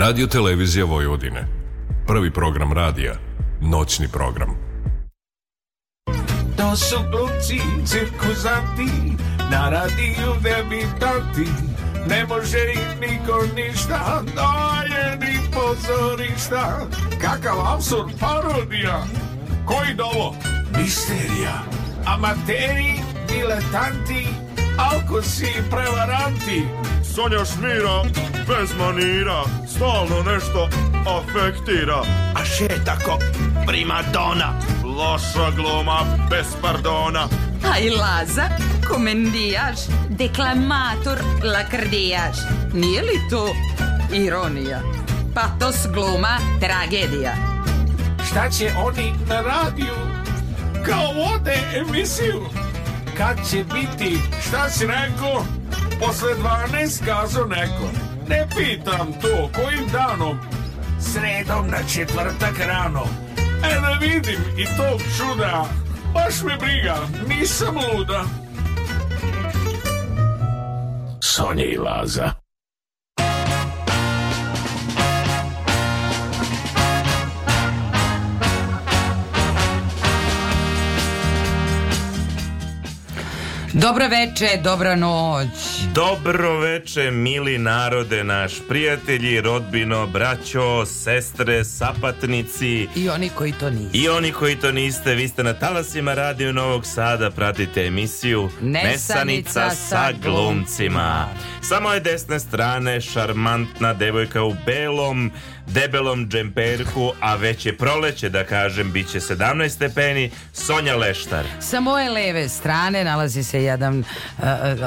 Radio Televizija Vojvodine. Prvi program radija. Noćni program. To su gluci, cirkuzanti, na radiju debitanti. Ne može ih niko ništa, doje ni pozorišta. Kakav absurd parodija. Koji dovo? Da Misterija. Amateri, diletanti, alkosi i prevaranti. Sonja šmira, bez manira, stalno nešto afektira. A še tako prima primadona, loša gluma, bez pardona. A Laza, komendijaš, deklamator, lakrdijaš. Nije li to ironija? Patos gluma, tragedija. Šta će oni na radiju? Kao vode emisiju kad će biti? Šta si rekao? Posle 12 kazo neko. Ne pitam to, kojim danom? Sredom na četvrtak rano. E da vidim i tog čuda. Baš me briga, nisam luda. Sonja i Laza. Dobro veče, dobra noć. Dobro veče, mili narode naš, prijatelji, rodbino, braćo, sestre, sapatnici. I oni koji to niste. I oni koji to niste, vi ste na talasima Radio Novog Sada, pratite emisiju Nesanica, Nesanica sa glumcima. Samo je desne strane šarmantna devojka u belom, debelom džemperku, a već je proleće, da kažem, bit će 17 stepeni, Sonja Leštar. Sa moje leve strane nalazi se jedan uh,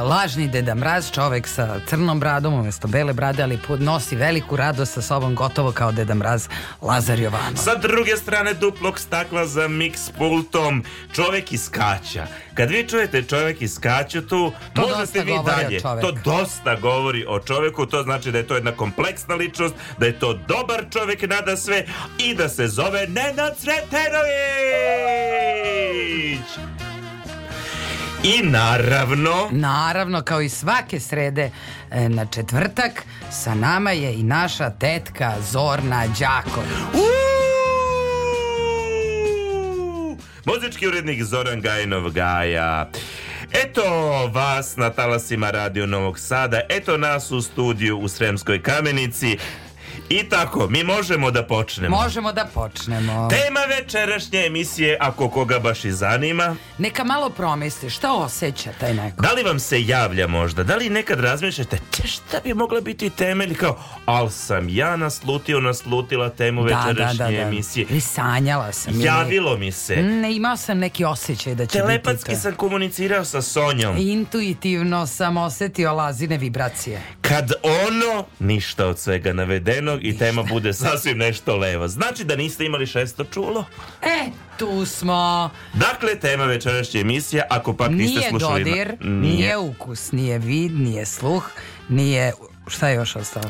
lažni deda mraz, čovek sa crnom bradom umesto bele brade, ali podnosi veliku radost sa sobom, gotovo kao deda mraz Lazar Jovanov. Sa druge strane duplog stakla za mix pultom, čovek iskaća Kad vi čujete čovjek iskaću tu, to možete vi dalje. To dosta govori o čovjeku, to znači da je to jedna kompleksna ličnost, da je to dobar čovjek nada sve i da se zove Nenad Sretenović! I naravno... Naravno, kao i svake srede e, na četvrtak, sa nama je i naša tetka Zorna Đakon. Uuu! muzički urednik Zoran Gajnov Gaja. Eto vas na talasima Radio Novog Sada, eto nas u studiju u Sremskoj kamenici. I tako, mi možemo da počnemo. Možemo da počnemo. Tema večerašnje emisije, ako koga baš i zanima. Neka malo promisli, šta osjeća taj neko? Da li vam se javlja možda? Da li nekad razmišljate, te šta bi mogla biti tema ili kao, al sam ja naslutio, naslutila temu da, da večerašnje da, da, emisije. I sanjala sam. Javilo mi se. Ne, mm, imao sam neki osjećaj da će Telepatski biti to. sam komunicirao sa Sonjom. Intuitivno sam osjetio lazine vibracije. Kad ono, ništa od svega navedenog, i tema bude sasvim nešto levo. Znači da niste imali šesto čulo. E, tu smo. Dakle, tema večerašnje emisija, ako pak nije niste slušali... Dodir, na... Nije dodir, nije ukus, nije vid, nije sluh, nije... Šta je još ostalo?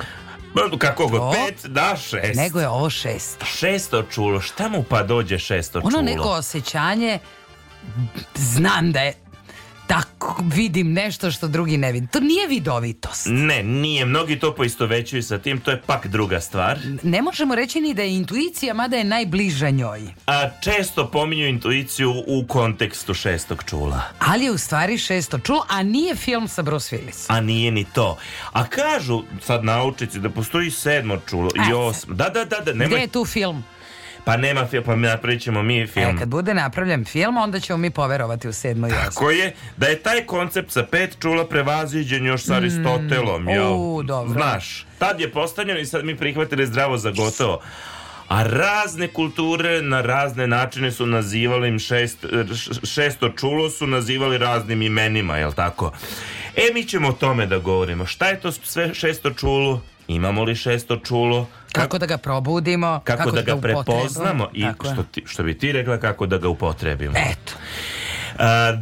Kako go, pet, da, šest. Nego je ovo šest. Šesto čulo, šta mu pa dođe šesto ono čulo? Ono neko osjećanje, znam da je tako vidim nešto što drugi ne vidi. To nije vidovitost. Ne, nije. Mnogi to poistovećuju sa tim, to je pak druga stvar. Ne možemo reći ni da je intuicija, mada je najbliža njoj. A često pominju intuiciju u kontekstu šestog čula. Ali je u stvari šesto čulo, a nije film sa Bruce Willis. A nije ni to. A kažu sad naučici da postoji sedmo čulo Ajde. i e, osmo. Da, da, da, da. Nemoj... Gde je tu film? Pa nema film, pa napravit ćemo mi film. E, kad bude napravljen film, onda ćemo mi poverovati u sedmoj i Tako je, da je taj koncept sa pet čula prevaziđen još sa mm. Aristotelom. Mm, U, dobro. Znaš, tad je postavljeno i sad mi prihvatili zdravo za gotovo. A razne kulture na razne načine su nazivali im šest, šesto čulo su nazivali raznim imenima, jel tako? E, mi ćemo o tome da govorimo. Šta je to sve šesto čulo? imamo li šesto čulo, kako, da ga probudimo, kako, kako da, da ga prepoznamo i što, ti, što bi ti rekla kako da ga upotrebimo. Eto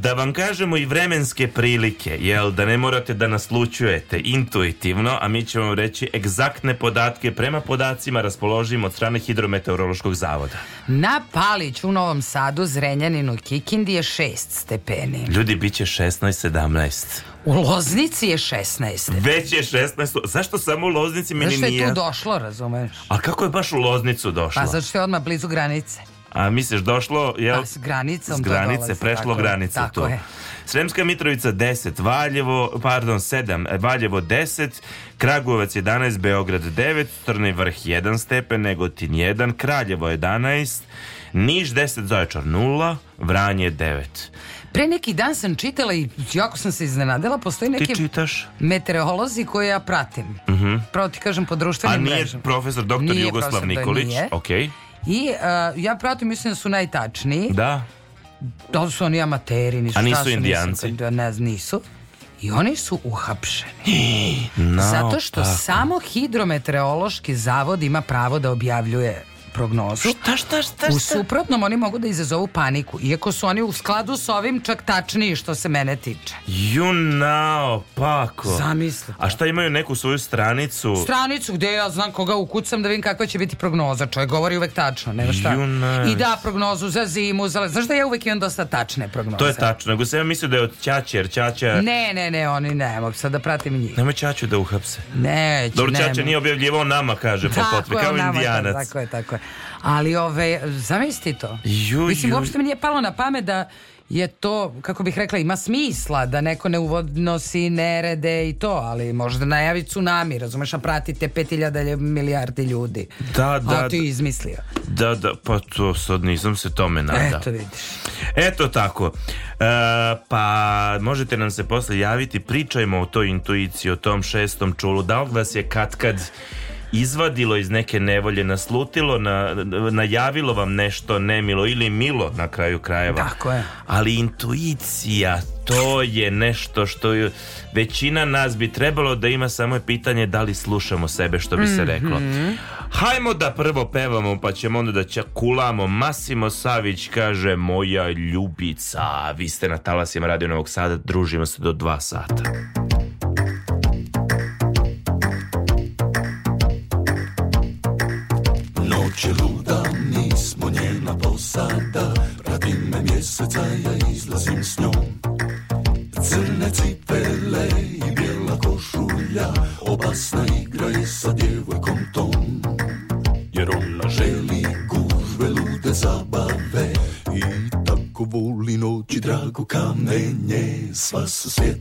da vam kažemo i vremenske prilike, jel, da ne morate da naslučujete intuitivno, a mi ćemo vam reći egzaktne podatke prema podacima raspoložimo od strane Hidrometeorološkog zavoda. Na Palić u Novom Sadu, Zrenjaninu, Kikindi je 6 stepeni. Ljudi, bit će 16-17. U Loznici je 16. Već je 16. Zašto samo u Loznici meni nije? Zašto je tu došlo, razumeš? A kako je baš u Loznicu došlo? Pa zašto je odmah blizu granice. A misliš došlo je s granicom s granice dolazi, prešlo granicu to. Je. Sremska Mitrovica 10, Valjevo, pardon, 7, e, Valjevo 10, Kragujevac 11, Beograd 9, Trni vrh 1 stepen, Negotin 1, Kraljevo 11, Niš 10, Zaječar 0, Vranje 9. Pre neki dan sam čitala i jako sam se iznenadila, postoji neki meteorolozi koje ja pratim. Uh mhm. -huh. Pravo ti kažem po društvenim mrežama. A nije mrežama. profesor doktor nije Jugoslav profesor Nikolić? Da nije. Okay. I uh, ja pratim, mislim da su najtačniji. Da. Da su oni amateri, nisu. A nisu indijanci? Nisu, da, ne, nisu. I oni su uhapšeni. No, Zato što tako. samo hidrometeorološki zavod ima pravo da objavljuje prognozu. Šta, šta, šta, šta? U suprotnom oni mogu da izazovu paniku, iako su oni u skladu s ovim čak tačniji što se mene tiče. You know, pako. Zamisli. A šta imaju neku svoju stranicu? Stranicu gde ja znam koga ukucam da vidim kakva će biti prognoza. Čovjek govori uvek tačno, nego šta. You know. I da prognozu za zimu, za... Znaš da ja uvek imam dosta tačne prognoze. To je tačno, nego sam ja mislio da je od Ćaće, jer Ćaća... Ne, ne, ne, oni ne, sad da pratim njih. Nemoj Ćaću da uhapse. Neću, Dobro, Ćaća nije objavljivao nama, kaže, po potve, kao tako indijanac. tako je, tako je. Ali ove, zamisli to. Ju, Mislim, ju. uopšte mi nije palo na pamet da je to, kako bih rekla, ima smisla da neko ne uvodnosi nerede i to, ali možda najavi tsunami, razumeš, a pratite 5000 milijardi ljudi. Da, da. A ti izmislio. Da, da, pa to sad nisam se tome nada. Eto vidiš. Eto tako. E, pa možete nam se posle javiti, pričajmo o toj intuiciji, o tom šestom čulu. Da li vas je kad kad izvadilo iz neke nevolje, naslutilo, na, najavilo vam nešto nemilo ili milo na kraju krajeva. Tako je. Ali intuicija, to je nešto što je, većina nas bi trebalo da ima samo je pitanje da li slušamo sebe što bi se reklo. Mm -hmm. Hajmo da prvo pevamo pa ćemo onda da čakulamo. Masimo Savić kaže moja ljubica. Vi ste na talasima Radio Novog Sada, družimo se do dva sata. Faço sempre.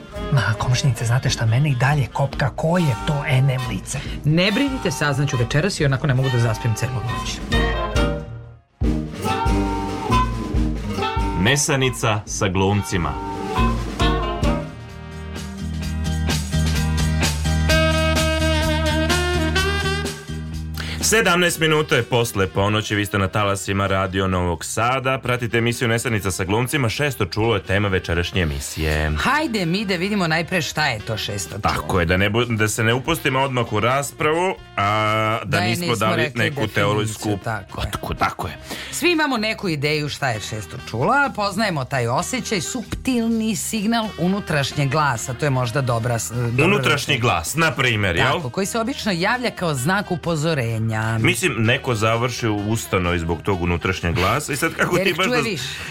Ma, komšnice, znate šta mene i dalje kopka, ko je to NM lice? Ne brinite, saznaću večeras i onako ne mogu da zaspijem celu noć. Mesanica sa glumcima 17 minuta je posle ponoći, vi ste na talasima Radio Novog Sada, pratite emisiju Nesanica sa glumcima, šesto čulo je tema večerašnje emisije. Hajde mi da vidimo najpre šta je to šesto čulo. Tako je, da, ne, da se ne upustimo odmah u raspravu, a da, da nismo, nismo dali neku teorijsku potku, tako je. Svi imamo neku ideju šta je šesto čulo, a poznajemo taj osjećaj, subtilni signal unutrašnjeg glasa, to je možda dobra... dobra unutrašnji glas, na primjer, jel? Tako, koji se obično javlja kao znak upozorenja Mislim, neko završi u ustanoj zbog tog unutrašnjeg glasa i sad kako Jer ti baš da,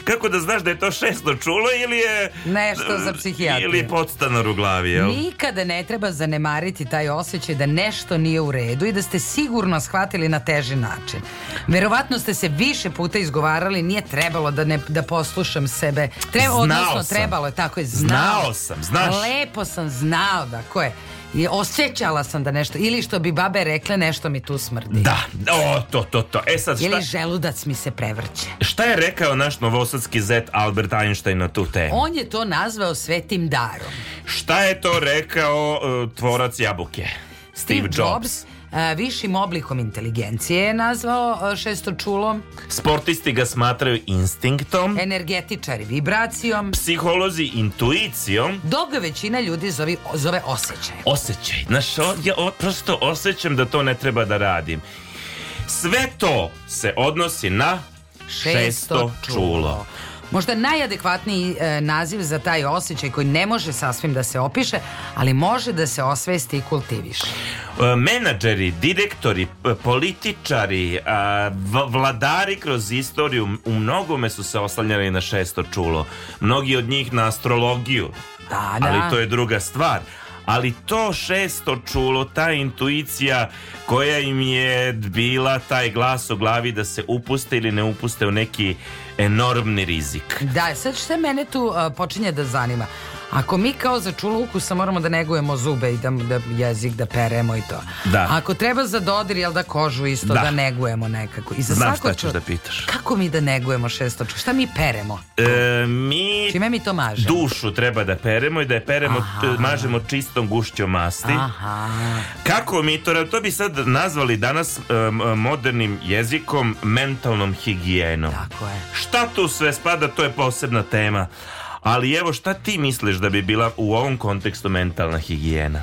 kako da znaš da je to šesto čulo ili je... Nešto za psihijatriju. Ili je podstanar u glavi, jel? Nikada ne treba zanemariti taj osjećaj da nešto nije u redu i da ste sigurno shvatili na teži način. Verovatno ste se više puta izgovarali, nije trebalo da, ne, da poslušam sebe. Treba, odnosno, sam. trebalo je, tako je, znao. Znao sam, znaš. Lepo sam znao da ko je je osjećala sam da nešto, ili što bi babe rekle, nešto mi tu smrdi. Da, o, to, to, to. E sad, šta... Ili želudac mi se prevrće. Šta je rekao naš novosadski zet Albert Einstein na tu temu? On je to nazvao svetim darom. Šta je to rekao uh, tvorac jabuke? Steve, Steve Jobs. Jobs E, višim oblikom inteligencije je nazvao e, šesto čulom. Sportisti ga smatraju instinktom. Energetičari vibracijom. Psiholozi intuicijom. Dok većina ljudi zove, zove osjećaj. Osjećaj. Znaš, ja prosto osjećam da to ne treba da radim. Sve to se odnosi na šesto, šesto čulo. čulo. Možda najadekvatniji e, naziv za taj osjećaj koji ne može sasvim da se opiše, ali može da se osvesti i kultiviše. E, menadžeri, direktori, političari, e, vladari kroz istoriju u mnogome su se oslanjali na šesto čulo. Mnogi od njih na astrologiju. Da, da. Ali to je druga stvar ali to šesto čulo, ta intuicija koja im je bila taj glas u glavi da se upuste ili ne upuste u neki enormni rizik. Da, sad što mene tu uh, počinje da zanima? Ako mi kao za čuluku sa moramo da negujemo zube i da, da jezik da peremo i to. Da. Ako treba za dodir, jel da kožu isto da, da negujemo nekako. I za Znam svako šta ćeš ču... da pitaš. Kako mi da negujemo šestočku? Šta mi peremo? E, mi... Čime mi to mažemo? Dušu treba da peremo i da je peremo, Aha. mažemo čistom gušćom masti. Aha. Kako mi to, to bi sad nazvali danas e, modernim jezikom mentalnom higijenom. Tako je. Šta tu sve spada, to je posebna tema. Ali evo šta ti misliš da bi bila u ovom kontekstu mentalna higijena?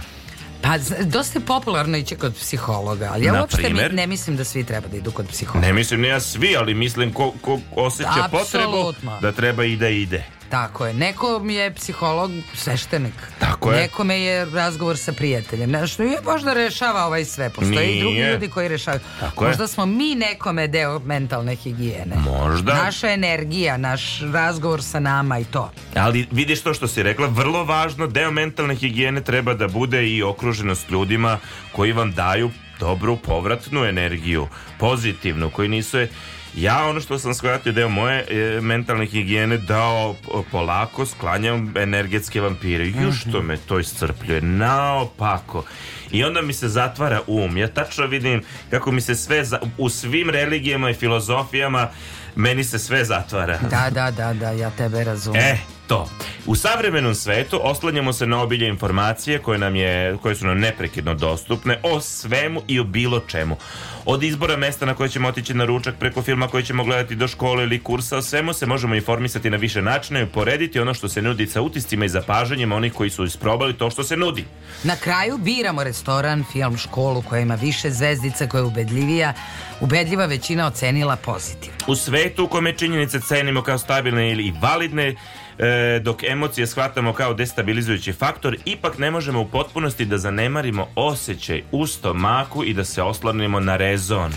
Pa, dosta je popularno ići kod psihologa, ali ja Na uopšte primer, mi, ne mislim da svi treba da idu kod psihologa. Ne mislim, ne ja svi, ali mislim ko, ko osjeća Absolutno. potrebu da treba i da ide. Tako je. Neko mi je psiholog, sveštenik. Tako je. Nekome je razgovor sa prijateljem. Nešto je možda rešava ovaj sve. Postoje Nije. i drugi ljudi koji rešavaju. Tako možda je. smo mi nekome deo mentalne higijene. Možda. Naša energija, naš razgovor sa nama i to. Ali vidiš to što si rekla, vrlo važno, deo mentalne higijene treba da bude i okruženost ljudima koji vam daju dobru povratnu energiju, pozitivnu, koji nisu je Ja ono što sam shvatio deo moje e, mentalne higijene dao e, polako sklanjam energetske vampire. Mm Ju što me to iscrpljuje. Naopako. I onda mi se zatvara um. Ja tačno vidim kako mi se sve za, u svim religijama i filozofijama meni se sve zatvara. Da, da, da, da, ja tebe razumem. E, to. U savremenom svetu oslanjamo se na obilje informacije koje, nam je, koje su nam neprekidno dostupne o svemu i o bilo čemu. Od izbora mesta na koje ćemo otići na ručak preko filma koji ćemo gledati do škole ili kursa, o svemu se možemo informisati na više načina i porediti ono što se nudi sa utiscima i zapažanjima onih koji su isprobali to što se nudi. Na kraju biramo restoran, film, školu koja ima više zvezdica, koja je ubedljivija, ubedljiva većina ocenila pozitivno. U svetu u kome činjenice cenimo kao stabilne ili validne, e, dok emocije shvatamo kao destabilizujući faktor, ipak ne možemo u potpunosti da zanemarimo osjećaj u stomaku i da se oslanimo na rezon.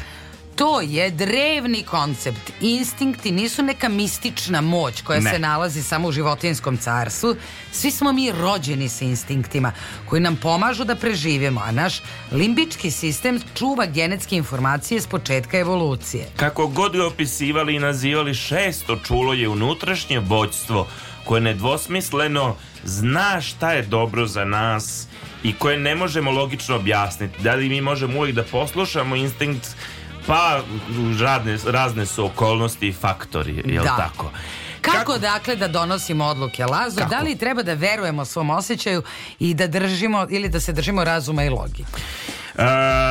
To je drevni koncept. Instinkti nisu neka mistična moć koja ne. se nalazi samo u životinskom carstvu. Svi smo mi rođeni sa instinktima koji nam pomažu da preživimo, a naš limbički sistem čuva genetske informacije s početka evolucije. Kako god ga opisivali i nazivali, šesto čulo je unutrašnje vođstvo koje nedvosmisleno zna šta je dobro za nas i koje ne možemo logično objasniti. Da li mi možemo uvijek da poslušamo instinkt pa radne, razne su okolnosti i faktori, jel da. tako? Kako, Kako, dakle da donosimo odluke Lazo? Da Kako? Da li treba da verujemo svom osjećaju i da držimo ili da se držimo razuma i logike?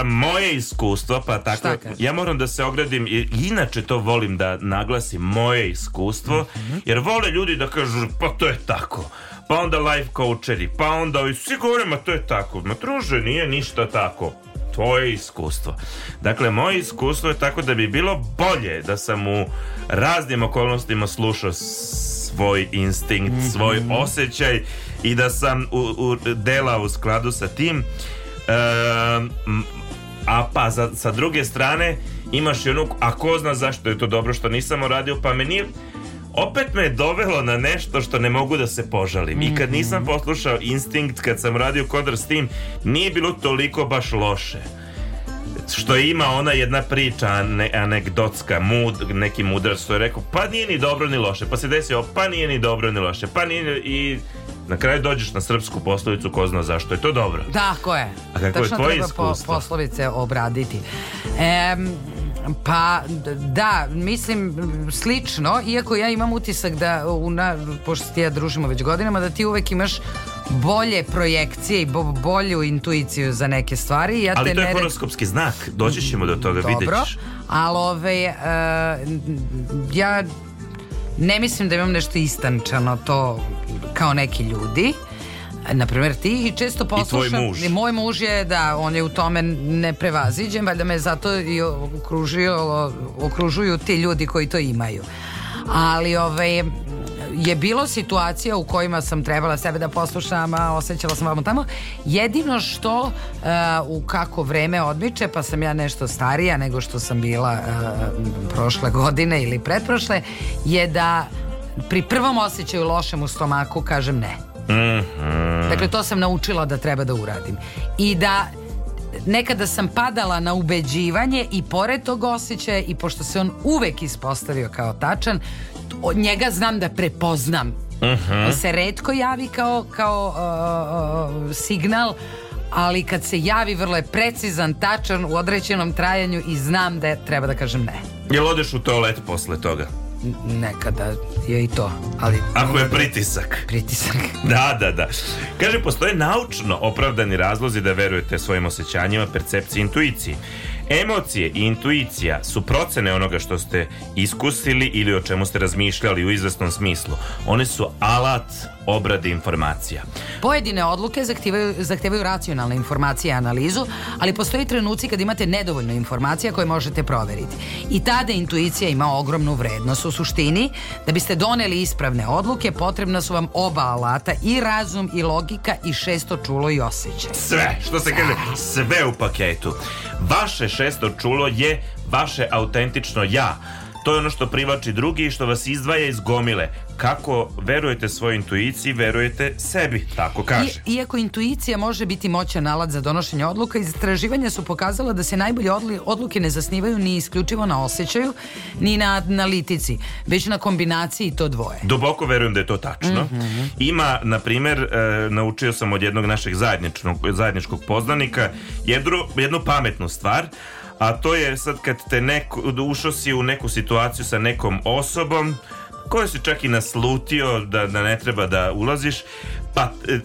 moje iskustvo, pa tako, ja moram da se ogradim, inače to volim da naglasim, moje iskustvo, mm -hmm. jer vole ljudi da kažu, pa to je tako pa onda life coacheri, pa onda i svi govore, ma to je tako, ma druže, nije ništa tako. To je iskustvo. Dakle, moje iskustvo je tako da bi bilo bolje da sam u raznim okolnostima slušao svoj instinkt, svoj mhm. osjećaj i da sam u, u, dela u skladu sa tim Ehm, a pa za, sa druge strane imaš i onu, a ko zna zašto je to dobro što nisam radio, pa meni opet me je dovelo na nešto što ne mogu da se požalim. Mm -hmm. I kad mhm. nisam poslušao Instinct, kad sam radio Kodr Steam, nije bilo toliko baš loše. Što ima ona jedna priča ane, anegdotska, mud, neki mudrac što je rekao, pa nije ni dobro ni loše, pa se desio, pa nije ni dobro ni loše, pa nije i Na kraju dođeš na srpsku poslovicu, ko zna zašto je to dobro. Tako da, je. A kako je tvoje treba po, poslovice obraditi. E, pa da, mislim slično, iako ja imam utisak da, u na, pošto ti ja družimo već godinama, da ti uvek imaš bolje projekcije i bo, bolju intuiciju za neke stvari. Ja ali te to je horoskopski ne... znak, doći ćemo do toga, Dobro, vidjet ćeš. ali ove, e, ja ne mislim da imam nešto istančano to kao neki ljudi na primjer ti i često poslušam I, muž. moj muž je da on je u tome neprevaziđen valjda me zato i okružio, okružuju ti ljudi koji to imaju ali ove, ovaj, je bilo situacija u kojima sam trebala sebe da poslušam, a osjećala sam vamo tamo. Jedino što uh, u kako vreme odmiče, pa sam ja nešto starija nego što sam bila uh, prošle godine ili pretprošle, je da pri prvom osjećaju lošem u stomaku kažem ne. Mm -hmm. Dakle, to sam naučila da treba da uradim. I da nekada sam padala na ubeđivanje i pored tog osjećaja i pošto se on uvek ispostavio kao tačan, od njega znam da prepoznam. Mm -hmm. On se redko javi kao, kao uh, uh, signal, ali kad se javi vrlo je precizan, tačan u određenom trajanju i znam da treba da kažem ne. Jel odeš u toalet posle toga? nekada je i to ali ako je pritisak pritisak da da da kaže postoje naučno opravdani razlozi da verujete svojim osjećanjima percepciji intuiciji Emocije i intuicija su procene onoga što ste iskusili ili o čemu ste razmišljali u izvesnom smislu. One su alat obrade informacija. Pojedine odluke zahtevaju, zahtevaju racionalne informacije i analizu, ali postoji trenuci kad imate nedovoljno informacija koje možete proveriti. I tada intuicija ima ogromnu vrednost. U suštini, da biste doneli ispravne odluke, potrebna su vam oba alata, i razum, i logika, i šesto čulo i osjećaj. Sve, što se kaže, sve u paketu. Vaše često čulo je vaše autentično ja To je ono što privlači drugi i što vas izdvaja iz gomile. Kako verujete svojoj intuiciji, verujete sebi, tako kaže. I, iako intuicija može biti moćan alat za donošenje odluka, istraživanja su pokazala da se najbolje odluke ne zasnivaju ni isključivo na osjećaju, ni na analitici, već na kombinaciji to dvoje. Duboko verujem da je to tačno. Mm -hmm. Ima, na primer, e, naučio sam od jednog našeg zajedničnog, zajedničkog poznanika jedno, jednu pametnu stvar, a to je sad kad te neko, ušao si u neku situaciju sa nekom osobom koja si čak i naslutio da, da ne treba da ulaziš pa e, e,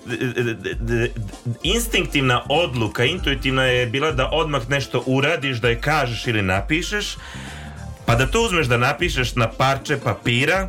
e, instinktivna odluka intuitivna je bila da odmah nešto uradiš da je kažeš ili napišeš pa da to uzmeš da napišeš na parče papira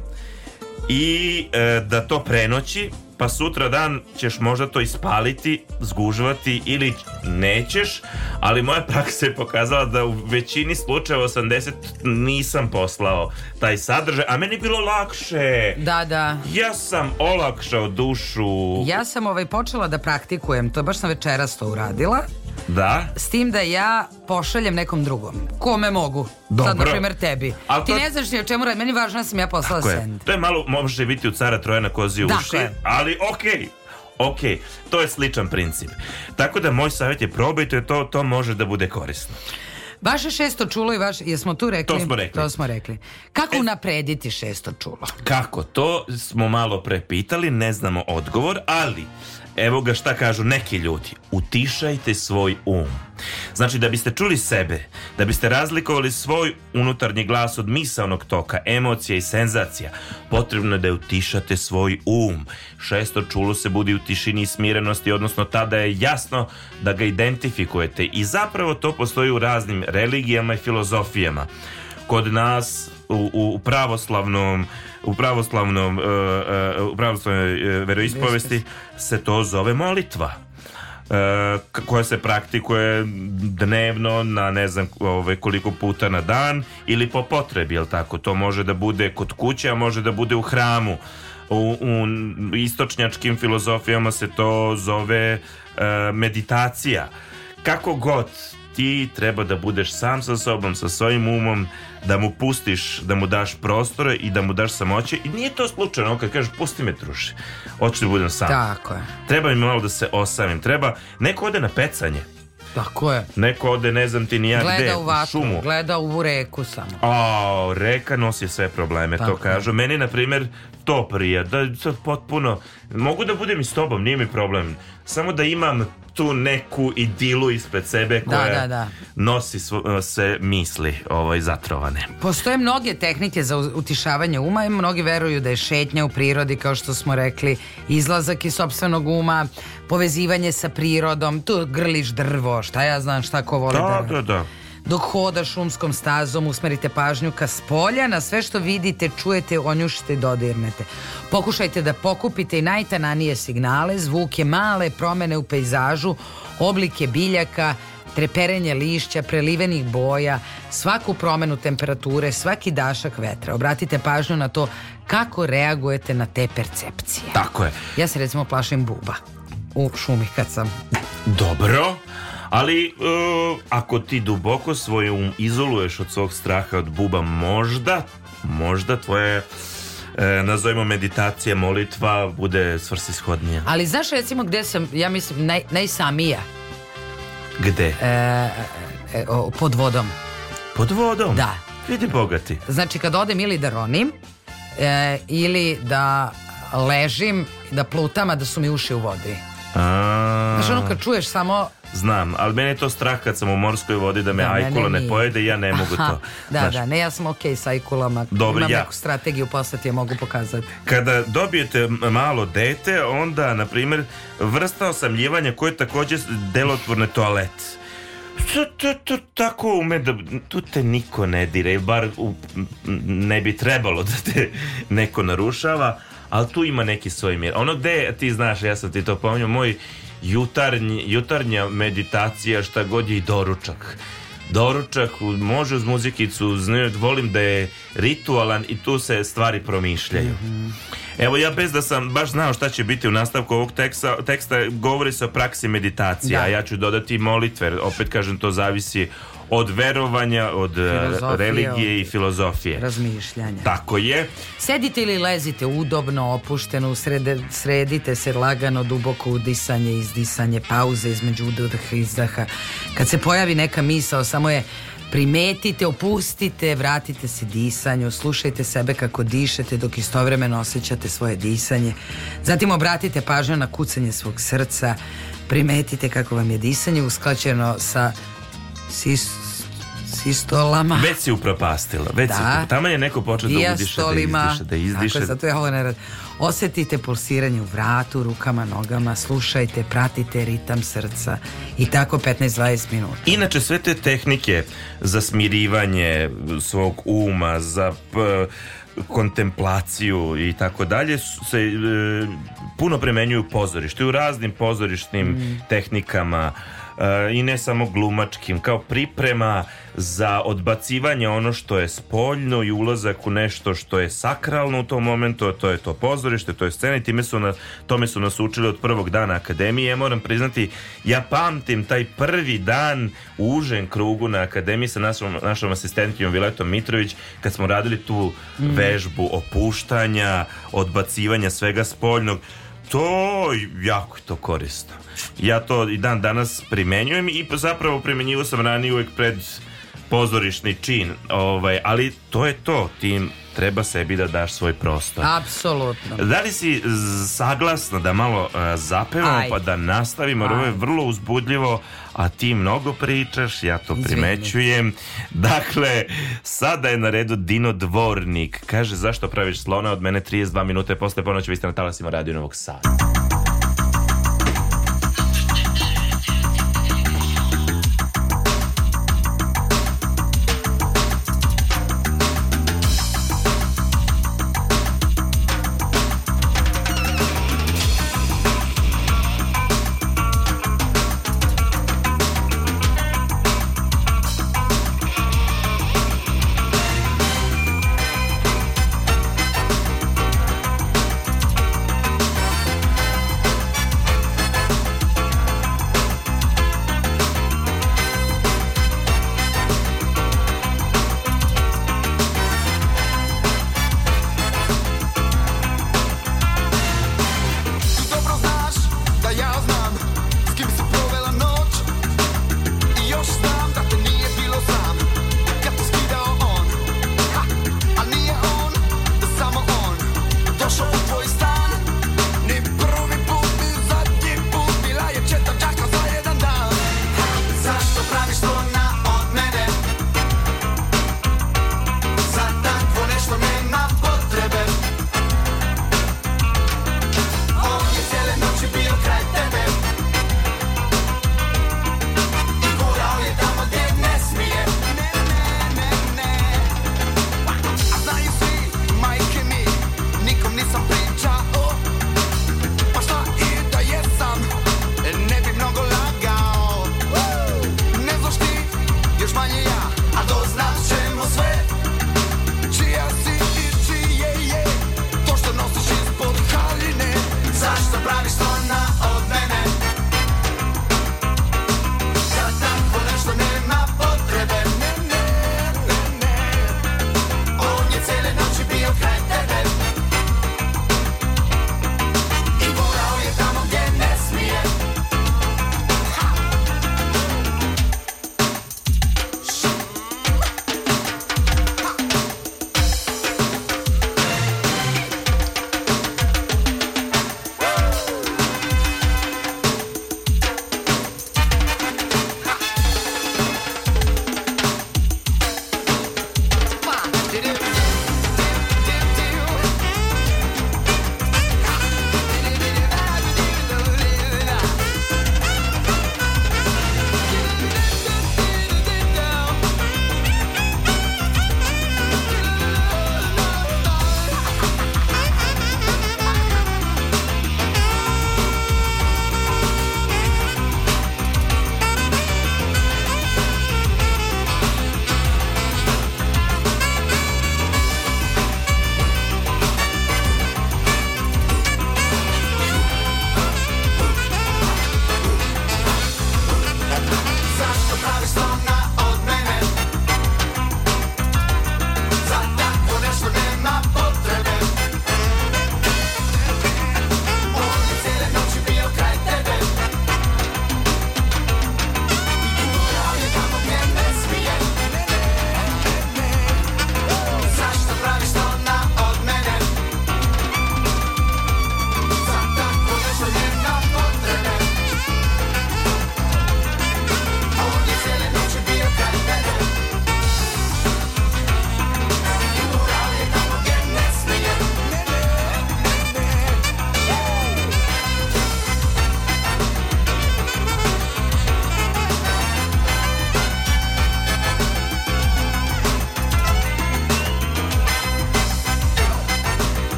i e, da to prenoći pa sutra dan ćeš možda to ispaliti, zgužvati ili nećeš, ali moja praksa je pokazala da u većini slučajeva 80 nisam poslao taj sadržaj, a meni bilo lakše. Da, da. Ja sam olakšao dušu. Ja sam ovaj počela da praktikujem, to baš sam večeras to uradila Da. S tim da ja pošaljem nekom drugom. Kome mogu? Dobro. Sad, na primer, tebi. Al Ti to... ne znaš ni o čemu radi. Meni važno da sam ja poslala Tako send. Je. To je malo, može biti u cara Trojana kozi u dakle. ali okej. Okay. Ok, to je sličan princip. Tako da moj savjet je probajte to, to može da bude korisno. Vaše šesto čulo i vaš, jesmo tu rekli? To smo rekli. To smo rekli. Kako e, naprediti šesto čulo? Kako? To smo malo prepitali, ne znamo odgovor, ali Evo ga šta kažu neki ljudi. Utišajte svoj um. Znači da biste čuli sebe, da biste razlikovali svoj unutarnji glas od misaonog toka, emocija i senzacija, potrebno je da utišate svoj um. Šesto čulo se budi u tišini i smirenosti, odnosno tada je jasno da ga identifikujete i zapravo to postoji u raznim religijama i filozofijama. Kod nas u, u pravoslavnom u pravoslavnom e, e, u pravoslavnoj e, veroispovesti se to zove molitva uh, koja se praktikuje dnevno na ne znam ovaj, koliko puta na dan ili po potrebi, jel tako? To može da bude kod kuće, a može da bude u hramu. U, u istočnjačkim filozofijama se to zove uh, meditacija. Kako god ti treba da budeš sam sa sobom, sa svojim umom, da mu pustiš, da mu daš prostore i da mu daš samoće i nije to slučajno kad kažeš pusti me truši, hoću da budem sam. Tako je. Treba mi malo da se osamim, treba, neko ode na pecanje. Tako je. Neko ode, ne znam ti ni ja gleda gde, u, vatru, šumu. Gleda u reku samo. O, reka nosi sve probleme, Tako to kažu. Je. Meni, na primjer, to prija, da sad potpuno, mogu da budem i s tobom, nije mi problem, samo da imam tu neku idilu ispred sebe da, koja da, da, da. nosi svo, se misli ovaj, zatrovane. Postoje mnoge tehnike za utišavanje uma i mnogi veruju da je šetnja u prirodi, kao što smo rekli, izlazak iz sobstvenog uma, povezivanje sa prirodom, tu grliš drvo, šta ja znam šta ko voli da, Da, da, da dok hoda šumskom stazom usmerite pažnju ka spolja na sve što vidite, čujete, onjušite i dodirnete. Pokušajte da pokupite i najtananije signale, zvuke, male promene u pejzažu, oblike biljaka, treperenje lišća, prelivenih boja, svaku promenu temperature, svaki dašak vetra. Obratite pažnju na to kako reagujete na te percepcije. Tako je. Ja se recimo plašim buba u šumi kad sam... Dobro. Ali, uh, ako ti duboko svoj um izoluješ od svog straha od buba, možda, možda tvoje e, nazovimo meditacija, molitva bude svrsishodnija. Ali znaš recimo gde sam, ja mislim, naj, najsamija? Gde? E, e, o, pod vodom. Pod vodom? Da. Vidi bogati. Znači kad odem ili da ronim, e, ili da ležim, da plutam, a da su mi uši u vodi. A... Znaš ono kad čuješ samo znam, ali mene je to strah kad sam u morskoj vodi da me da, ajkula ne, pojede i ja ne mogu Aha, to. Da, znaš. da, ne, ja sam okej okay sa ajkulama. Dobre, Imam ja. neku strategiju, posle ti je mogu pokazati. Kada dobijete malo dete, onda, na primjer, vrsta osamljivanja koja je također delotvorne toalet. To, to, to, tako ume da tu te niko ne dire bar u, ne bi trebalo da te neko narušava ali tu ima neki svoj mir ono gde ti znaš ja sam ti to pomnio moj jutarnji, jutarnja meditacija, šta god je i doručak doručak može uz muzikicu uz volim da je ritualan i tu se stvari promišljaju mm -hmm. Evo ja bez da sam baš znao šta će biti u nastavku ovog teksta, teksta govori se o praksi meditacije, da. a ja ću dodati molitve, opet kažem to zavisi od verovanja, od e, filozofije, religije i filozofije. Razmišljanja. Tako je. Sedite ili lezite udobno, opušteno, srede, sredite se lagano, duboko udisanje, izdisanje, pauze između udaha i izdaha. Kad se pojavi neka misao, samo je primetite, opustite, vratite se disanju, slušajte sebe kako dišete dok istovremeno osjećate svoje disanje. Zatim obratite pažnju na kucanje svog srca, primetite kako vam je disanje usklađeno sa sistolama. Već si upropastila. Već da. si, tamo je neko počeo da udiše, da izdiše, da izdiše. Da tako, je, zato ja ovo ne radim. Osetite pulsiranje u vratu, rukama, nogama, slušajte, pratite ritam srca i tako 15-20 minuta. Inače, sve te tehnike za smirivanje svog uma, za kontemplaciju i tako dalje se e, puno premenjuju u pozorištu, u raznim pozorišnim mm. tehnikama, i ne samo glumačkim, kao priprema za odbacivanje ono što je spoljno i ulazak u nešto što je sakralno u tom momentu, a to je to pozorište, to je scena i time su na, tome su nas učili od prvog dana akademije. moram priznati, ja pamtim taj prvi dan u užem krugu na akademiji sa našom, našom asistentkinjom Viletom Mitrović kad smo radili tu mm. vežbu opuštanja, odbacivanja svega spoljnog. To, jako je to korisno. Ja to i dan danas primenjujem i zapravo primenjivo sam ranije uvek pred pozorišni čin, ovaj, ali to je to, tim treba sebi da daš svoj prostor. Apsolutno. Da li si saglasna da malo uh, zapevamo pa da nastavimo? Ajde. Ovo je vrlo uzbudljivo, a ti mnogo pričaš, ja to primećujem. Dakle, sada je na redu Dino Dvornik. Kaže, zašto praviš slona od mene 32 minute posle ponoći, vi ste na talasima Radio Novog Sada.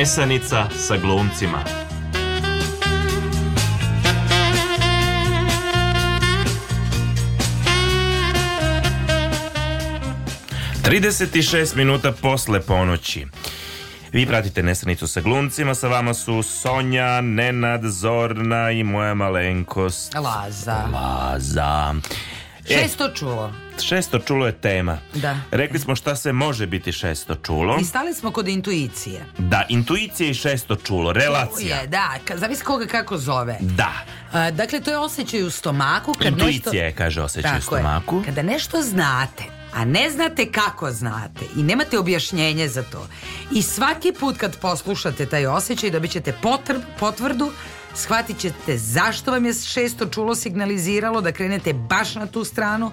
Mesanica sa glumcima. Trideset šest minuta posle ponoći. Vi pratite Nesanicu sa glumcima, sa vama su Sonja, Nenad, Zorna i moja malenkost. Laza. Laza. E, Šesto čulo šesto čulo je tema. Da. Rekli smo šta se može biti šesto čulo. I stali smo kod intuicije. Da, intuicija i šesto čulo, relacija. Je, da, zavisi koga kako zove. Da. A, dakle, to je osjećaj u stomaku. Kad Intuicija nešto... je, kaže, osjećaj u stomaku. Je. Kada nešto znate, a ne znate kako znate i nemate objašnjenje za to. I svaki put kad poslušate taj osjećaj dobit ćete potrb, potvrdu shvatit ćete zašto vam je šesto čulo signaliziralo da krenete baš na tu stranu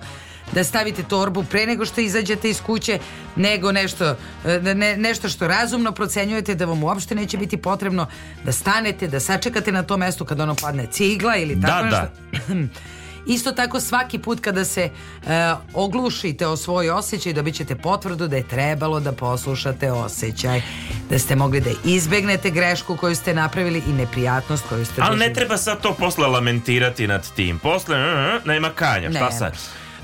da stavite torbu pre nego što izađete iz kuće, nego nešto, e, ne, nešto što razumno procenjujete da vam uopšte neće biti potrebno da stanete, da sačekate na tom mestu kad ono padne cigla ili da, tako da, nešto. Da. Isto tako svaki put kada se uh, oglušite o svoj osjećaj dobit ćete potvrdu da je trebalo da poslušate osjećaj, da ste mogli da izbegnete grešku koju ste napravili i neprijatnost koju ste... Ali došli. ne treba sad to posle lamentirati nad tim. Posle uh, uh, nema kanja, šta ne. sad?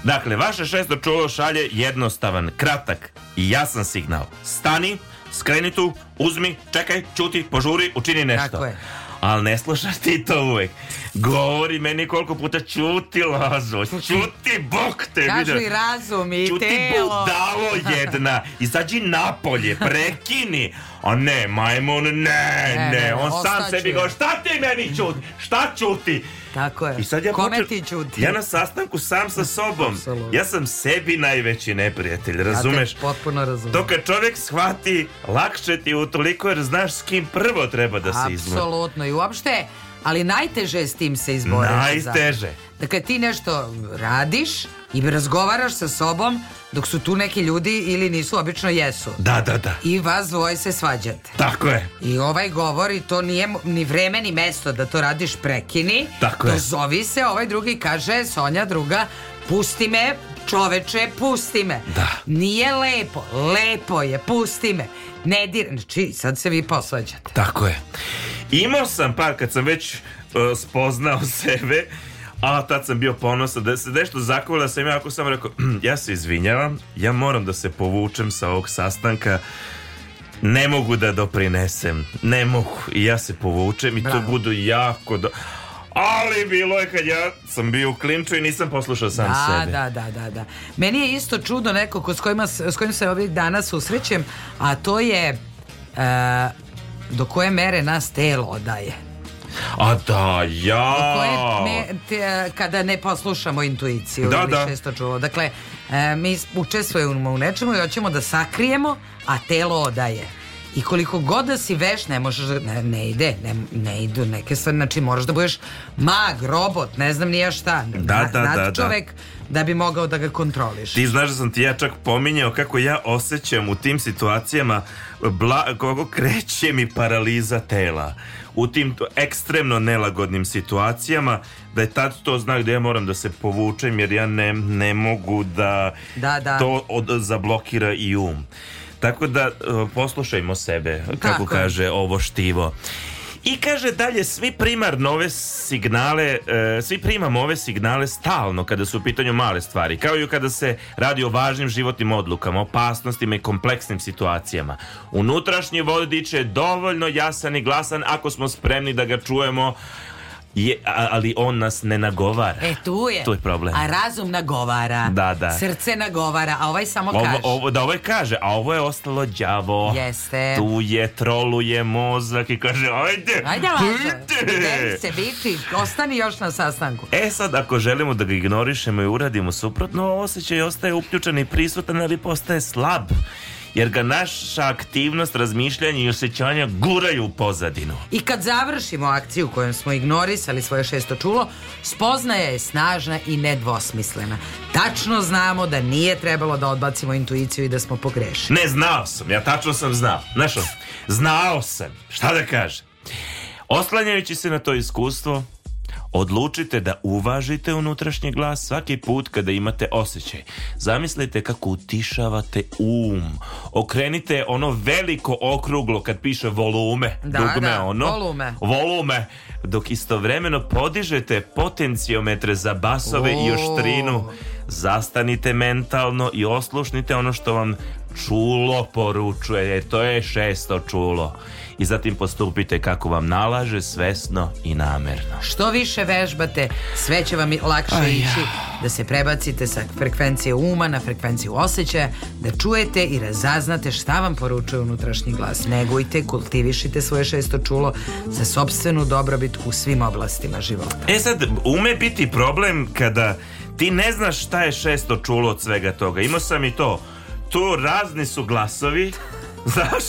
Dakle, vaše šesto čulo šalje jednostavan, kratak i jasan signal. Stani, skreni tu, uzmi, čekaj, čuti, požuri, učini nešto. Tako je. Ali ne slušaš ti to uvek. Govori meni koliko puta čuti lazo, čuti bok te. Kažu i razum i čuti telo. Čuti budalo jedna, izađi napolje, prekini. a ne, majmun, ne, ne, ne on sam sebi je. šta ti meni čuti, šta čuti? Tako je, I sad ja kome poču, ti čuti? Ja na sastanku sam sa sobom, ja sam sebi najveći neprijatelj, razumeš? Ja te potpuno razumem. To kad čovjek shvati, lakše ti utoliko jer znaš s kim prvo treba da se izmori. Apsolutno, i uopšte, ali najteže je s tim se izboriti. Najteže. Dakle, ti nešto radiš, i razgovaraš sa sobom dok su tu neki ljudi ili nisu, obično jesu. Da, da, da. I vas dvoje se svađate. Tako je. I ovaj govori, to nije ni vreme ni mesto da to radiš, prekini. Tako je. Dozovi se, ovaj drugi kaže, Sonja druga, pusti me, čoveče, pusti me. Da. Nije lepo, lepo je, pusti me. Ne dir, znači sad se vi posvađate. Tako je. Imao sam par, kad sam već uh, spoznao sebe, A, tad sam bio ponosan da se nešto zakvala sam ja ako sam rekao, hm, ja se izvinjavam, ja moram da se povučem sa ovog sastanka, ne mogu da doprinesem, ne mogu. I ja se povučem i Bravo. to budu jako... Do... Ali bilo je kad ja sam bio u klinču i nisam poslušao sam da, sebe. Da, da, da, da. Meni je isto čudo neko ko s, kojima, s kojim se ovih dana susrećem, a to je uh, do koje mere nas telo odaje. A da, ja... Koje me, te, kada ne poslušamo intuiciju da, ili da. šesto čuvo. Dakle, e, mi učestvujemo u nečemu i hoćemo da sakrijemo, a telo odaje. I koliko god da si veš, ne možeš da, ne, ne, ide, ne, ne idu neke stvari, znači moraš da budeš mag, robot, ne znam nija šta. Da, da, da Na, da, čovek da. da bi mogao da ga kontroliš. Ti znaš da sam ti ja čak pominjao kako ja osjećam u tim situacijama bla, kako kreće mi paraliza tela u tim ekstremno nelagodnim situacijama da je tad to znak da ja moram da se povučem jer ja ne, ne mogu da, da, da. to od, zablokira i um. Tako da e, poslušajmo sebe, kako Tako. kaže ovo štivo. I kaže dalje, svi primarno ove signale, e, svi primamo ove signale stalno kada su u pitanju male stvari, kao i kada se radi o važnim životnim odlukama, opasnostima i kompleksnim situacijama. Unutrašnji vodič je dovoljno jasan i glasan ako smo spremni da ga čujemo Je, ali on nas ne nagovara. E tu je. Tu je problem. A razum nagovara. Da, da. Srce nagovara, a ovaj samo ovo, kaže. Ovo, da, ovaj kaže, a ovo je ostalo đavo. Jeste. Tu je, troluje mozak i kaže, ajde, ajde, ajde. se biti, ostani još na sastanku. E sad, ako želimo da ga ignorišemo i uradimo suprotno, osjećaj ostaje uključen i prisutan, ali postaje slab jer ga naša aktivnost razmišljanja i osjećanja guraju u pozadinu. I kad završimo akciju kojom smo ignorisali svoje šesto čulo, spoznaja je snažna i nedvosmislena. Tačno znamo da nije trebalo da odbacimo intuiciju i da smo pogrešili. Ne, znao sam, ja tačno sam znao. Znaš, znao sam, šta da kažem. Oslanjajući se na to iskustvo, Odlučite da uvažite unutrašnji glas svaki put kada imate osjećaj. Zamislite kako utišavate um. Okrenite ono veliko okruglo kad piše volume, da, dugme da, ono. Volume. Volume. Dok istovremeno podižete potencijometre za basove o. i oštrinu. Zastanite mentalno i oslušnite ono što vam čulo poručuje, e, to je šesto čulo. I zatim postupite kako vam nalaže svesno i namerno. Što više vežbate, sve će vam lakše Aj, ići da se prebacite sa frekvencije uma na frekvenciju osjećaja, da čujete i razaznate da šta vam poručuje unutrašnji glas. Negujte, kultivišite svoje šesto čulo za sobstvenu dobrobit u svim oblastima života. E sad, ume biti problem kada ti ne znaš šta je šesto čulo od svega toga. Imao sam i to tu razni su glasovi Znaš?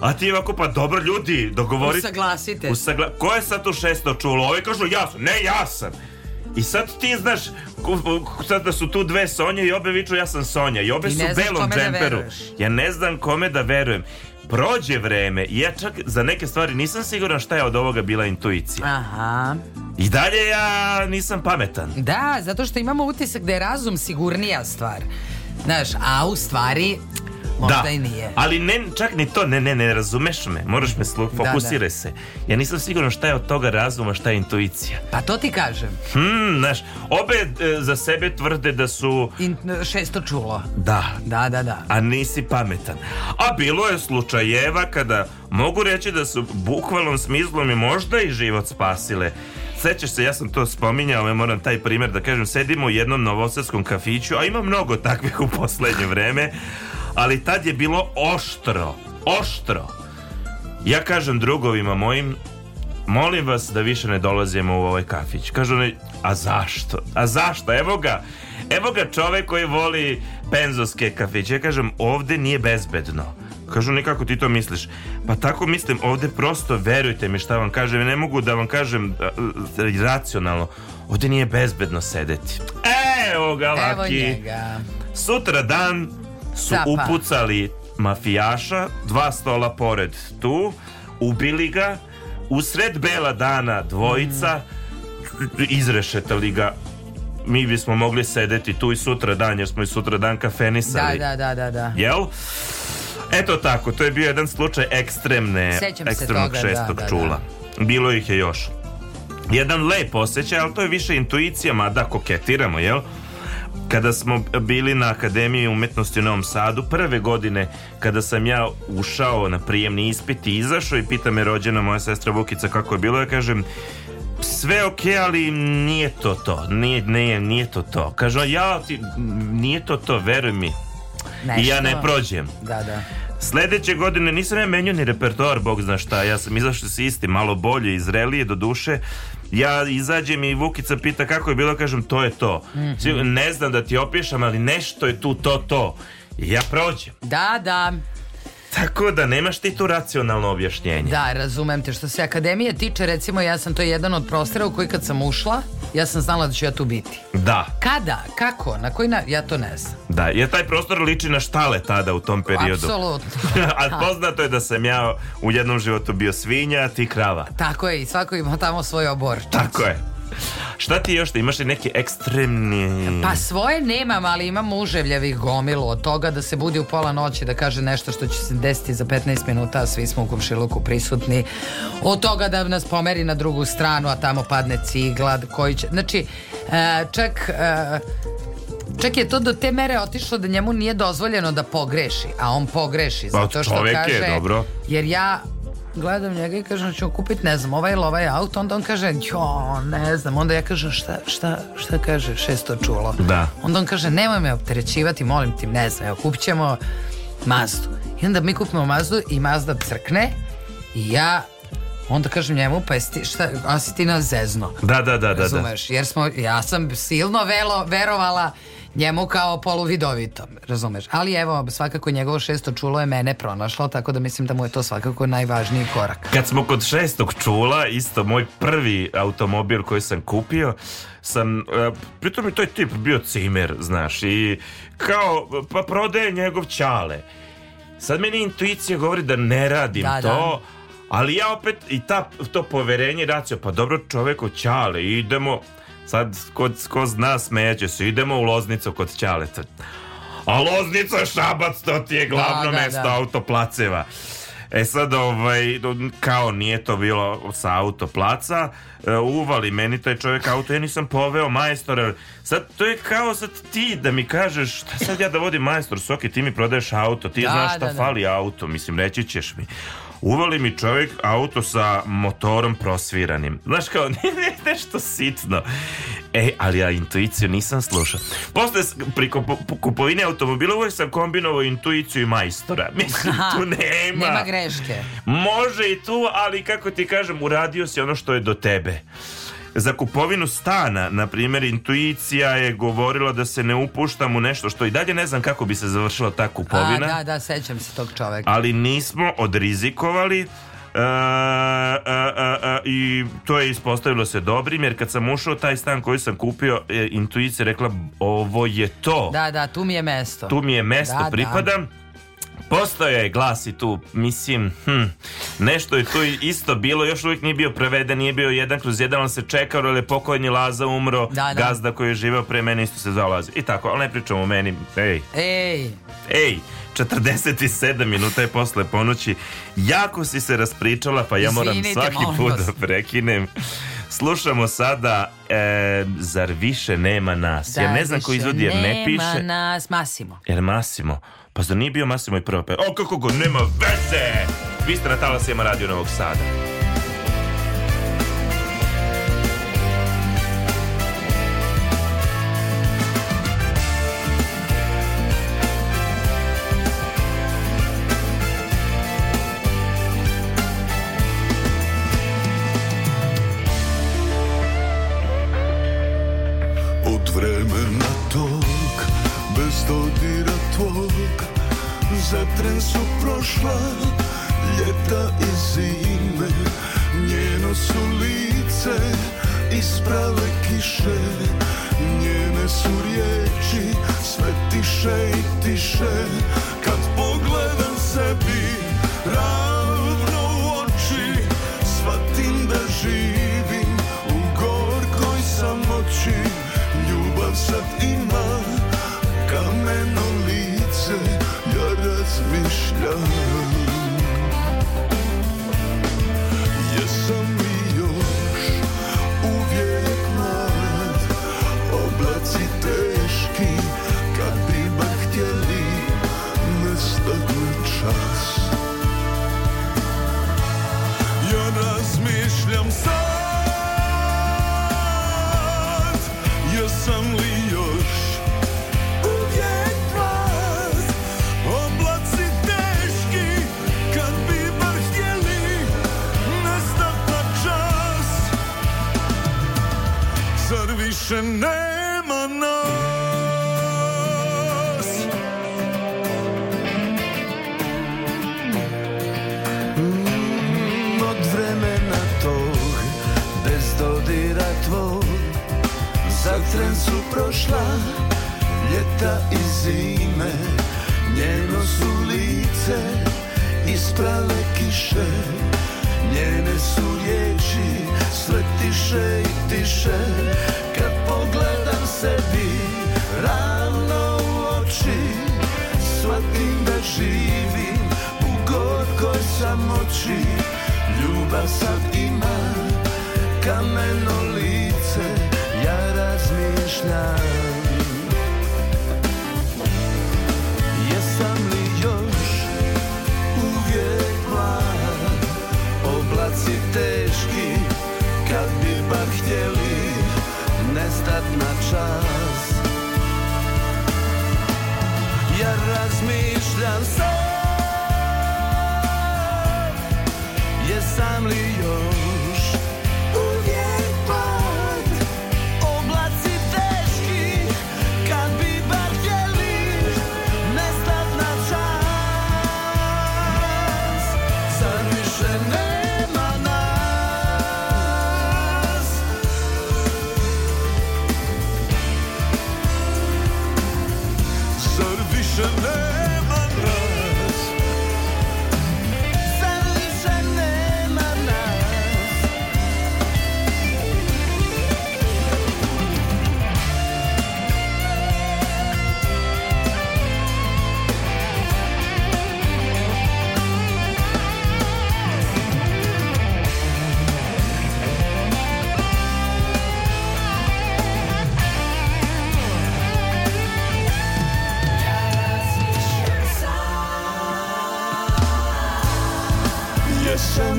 A ti ovako, pa dobro ljudi, dogovorite. Usaglasite. Usagla... Ko je sad tu šesto čulo? Ovi kažu, ja sam. Ne, ja sam. I sad ti znaš, sad da su tu dve Sonje i obe viču ja sam Sonja i obe I su u belom da džemperu. ja ne znam kome da verujem. Prođe vreme i ja čak za neke stvari nisam siguran šta je od ovoga bila intuicija. Aha. I dalje ja nisam pametan. Da, zato što imamo utisak da je razum sigurnija stvar. Znaš, a u stvari možda da, i nije. Ali ne, čak ni to, ne, ne, ne razumeš me. Moraš me slu, da, fokusiraj da, da. se. Ja nisam siguran šta je od toga razuma, šta je intuicija. Pa to ti kažem. Hmm, znaš, obe e, za sebe tvrde da su... In, šesto čulo. Da. Da, da, da. A nisi pametan. A bilo je slučajeva kada mogu reći da su bukvalnom smislom i možda i život spasile Sećaš se, ja sam to spominjao, ja moram taj primjer da kažem, sedimo u jednom novosadskom kafiću, a ima mnogo takvih u poslednje vreme, ali tad je bilo oštro, oštro. Ja kažem drugovima mojim, molim vas da više ne dolazimo u ovaj kafić. Kažu oni, a zašto? A zašto? Evo ga, evo ga čovek koji voli penzovske kafiće. Ja kažem, ovde nije bezbedno Kažu nekako ti to misliš. Pa tako mislim, ovde prosto verujte mi šta vam kažem. Ne mogu da vam kažem da, racionalno. ovde nije bezbedno sedeti. Evo ga, Evo Laki. Njega. Sutra dan su Zapa. upucali mafijaša, dva stola pored tu, ubili ga, usred bela dana dvojica, mm. izrešetali ga mi bismo mogli sedeti tu i sutra dan jer smo i sutra dan kafenisali. Da, da, da, da, da. Jel? Eto tako, to je bio jedan slučaj ekstremne, Sećam ekstremnog toga, šestog da, da, čula. Da. Bilo ih je još. Jedan lep osjećaj, ali to je više intuicija, mada koketiramo, jel? Kada smo bili na Akademiji umetnosti u Novom Sadu, prve godine kada sam ja ušao na prijemni ispit i izašao i pita me rođena moja sestra Vukica kako je bilo, ja kažem sve ok, ali nije to to, nije, nije, nije to to. Kaže, ja ti, nije to to, veruj mi, Nešto. i ja ne prođem. Da, da. Sledeće godine nisam ja menio ni repertoar, bog zna šta, ja sam izašao s isti, malo bolje, izrelije do duše. Ja izađem i Vukica pita kako je bilo, kažem to je to. Mm -hmm. Ne znam da ti opišem, ali nešto je tu to to. I ja prođem. Da, da. Tako da nemaš ti tu racionalno objašnjenje. Da, razumem te. Što se akademije tiče, recimo ja sam to jedan od prostora u koji kad sam ušla, ja sam znala da ću ja tu biti. Da. Kada? Kako? Na koji na... Ja to ne znam. Da, jer taj prostor liči na štale tada u tom periodu. Apsolutno. A da. poznato je da sam ja u jednom životu bio svinja, a ti krava. Tako je, i svako ima tamo svoj obor. Tako je. Šta ti još, da imaš li neke ekstremni... Pa svoje nemam, ali imam muževljavih gomilu od toga da se budi u pola noći da kaže nešto što će se desiti za 15 minuta, a svi smo u komšiluku prisutni. Od toga da nas pomeri na drugu stranu, a tamo padne cigla koji će... Znači, e, čak... E, čak je to do te mere otišlo da njemu nije dozvoljeno da pogreši, a on pogreši pa zato što kaže je, dobro. jer ja gledam njega i kažem ću kupiti ne znam ovaj ili ovaj auto onda on kaže jo ne znam onda ja kažem šta, šta, šta kaže šesto čulo da. onda on kaže nemoj me opterećivati molim ti ne znam evo kupit ćemo Mazdu i onda mi kupimo Mazdu i Mazda crkne i ja onda kažem njemu pa jesi šta a si ti na zezno da da da, da, da. jer smo ja sam silno velo, verovala njemu kao poluvidovitom, razumeš? Ali evo, svakako njegovo šesto čulo je mene pronašlo, tako da mislim da mu je to svakako najvažniji korak. Kad smo kod šestog čula, isto moj prvi automobil koji sam kupio, sam, e, pritom je taj tip bio cimer, znaš, i kao, pa prodaje njegov čale. Sad meni intuicija govori da ne radim da, da. to, da. ali ja opet i ta, to poverenje racio, pa dobro čoveku čale, idemo, Sad, ko, ko zna smeće se, idemo u Loznicu kod Ćaleta. A Loznica Šabac, to ti je da, glavno da, mesto da, autoplaceva. E sad, ovaj, kao nije to bilo sa autoplaca, e, uvali meni taj čovjek auto, ja nisam poveo majstore. Sad, to je kao sad ti da mi kažeš, sad ja da vodim majstor, Soki, ti mi prodaješ auto, ti da, znaš šta da, fali auto, mislim, reći ćeš mi uvali mi čovjek auto sa motorom prosviranim. Znaš kao, nije nešto sitno. E, ali ja intuiciju nisam slušao. Posle, pri kupovini automobila uvijek sam kombinovao intuiciju i majstora. Mislim, Aha, tu nema. Nema greške. Može i tu, ali kako ti kažem, uradio si ono što je do tebe. Za kupovinu stana, na primjer, intuicija je govorila da se ne upuštam u nešto što i dalje ne znam kako bi se završila ta kupovina. A, da, da, sećam se tog čoveka. Ali nismo odrizikovali Uh, uh, uh, i to je ispostavilo se dobrim jer kad sam ušao taj stan koji sam kupio e, intuicija rekla ovo je to da da tu mi je mesto tu mi je mesto da, da. pripadam da. Postoje glasi tu, mislim, hm, nešto je tu isto bilo, još uvijek nije bio preveden, nije bio jedan kroz jedan, on se čekao, jer je pokojni Laza umro, da, da. gazda koji je živeo pre mene isto se zalazi. I tako, ali ne pričamo o meni, ej. Ej. Ej. 47 minuta je posle ponoći. Jako si se raspričala, pa ja moram Izvinite, svaki put da prekinem. Slušamo sada e, Zar više nema nas. Zar ja ne znam ko izvodi jer ne piše. Zar više nema nas, Masimo. Jer Masimo. Pa zar nije bio Massimo i prva pe... O, kako go, nema veze! Vi ste na talasima radio Novog Sada.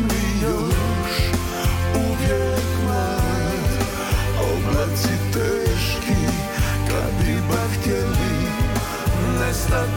mi još uvijek mlad Oblaci teški kad bi bar htjeli nestati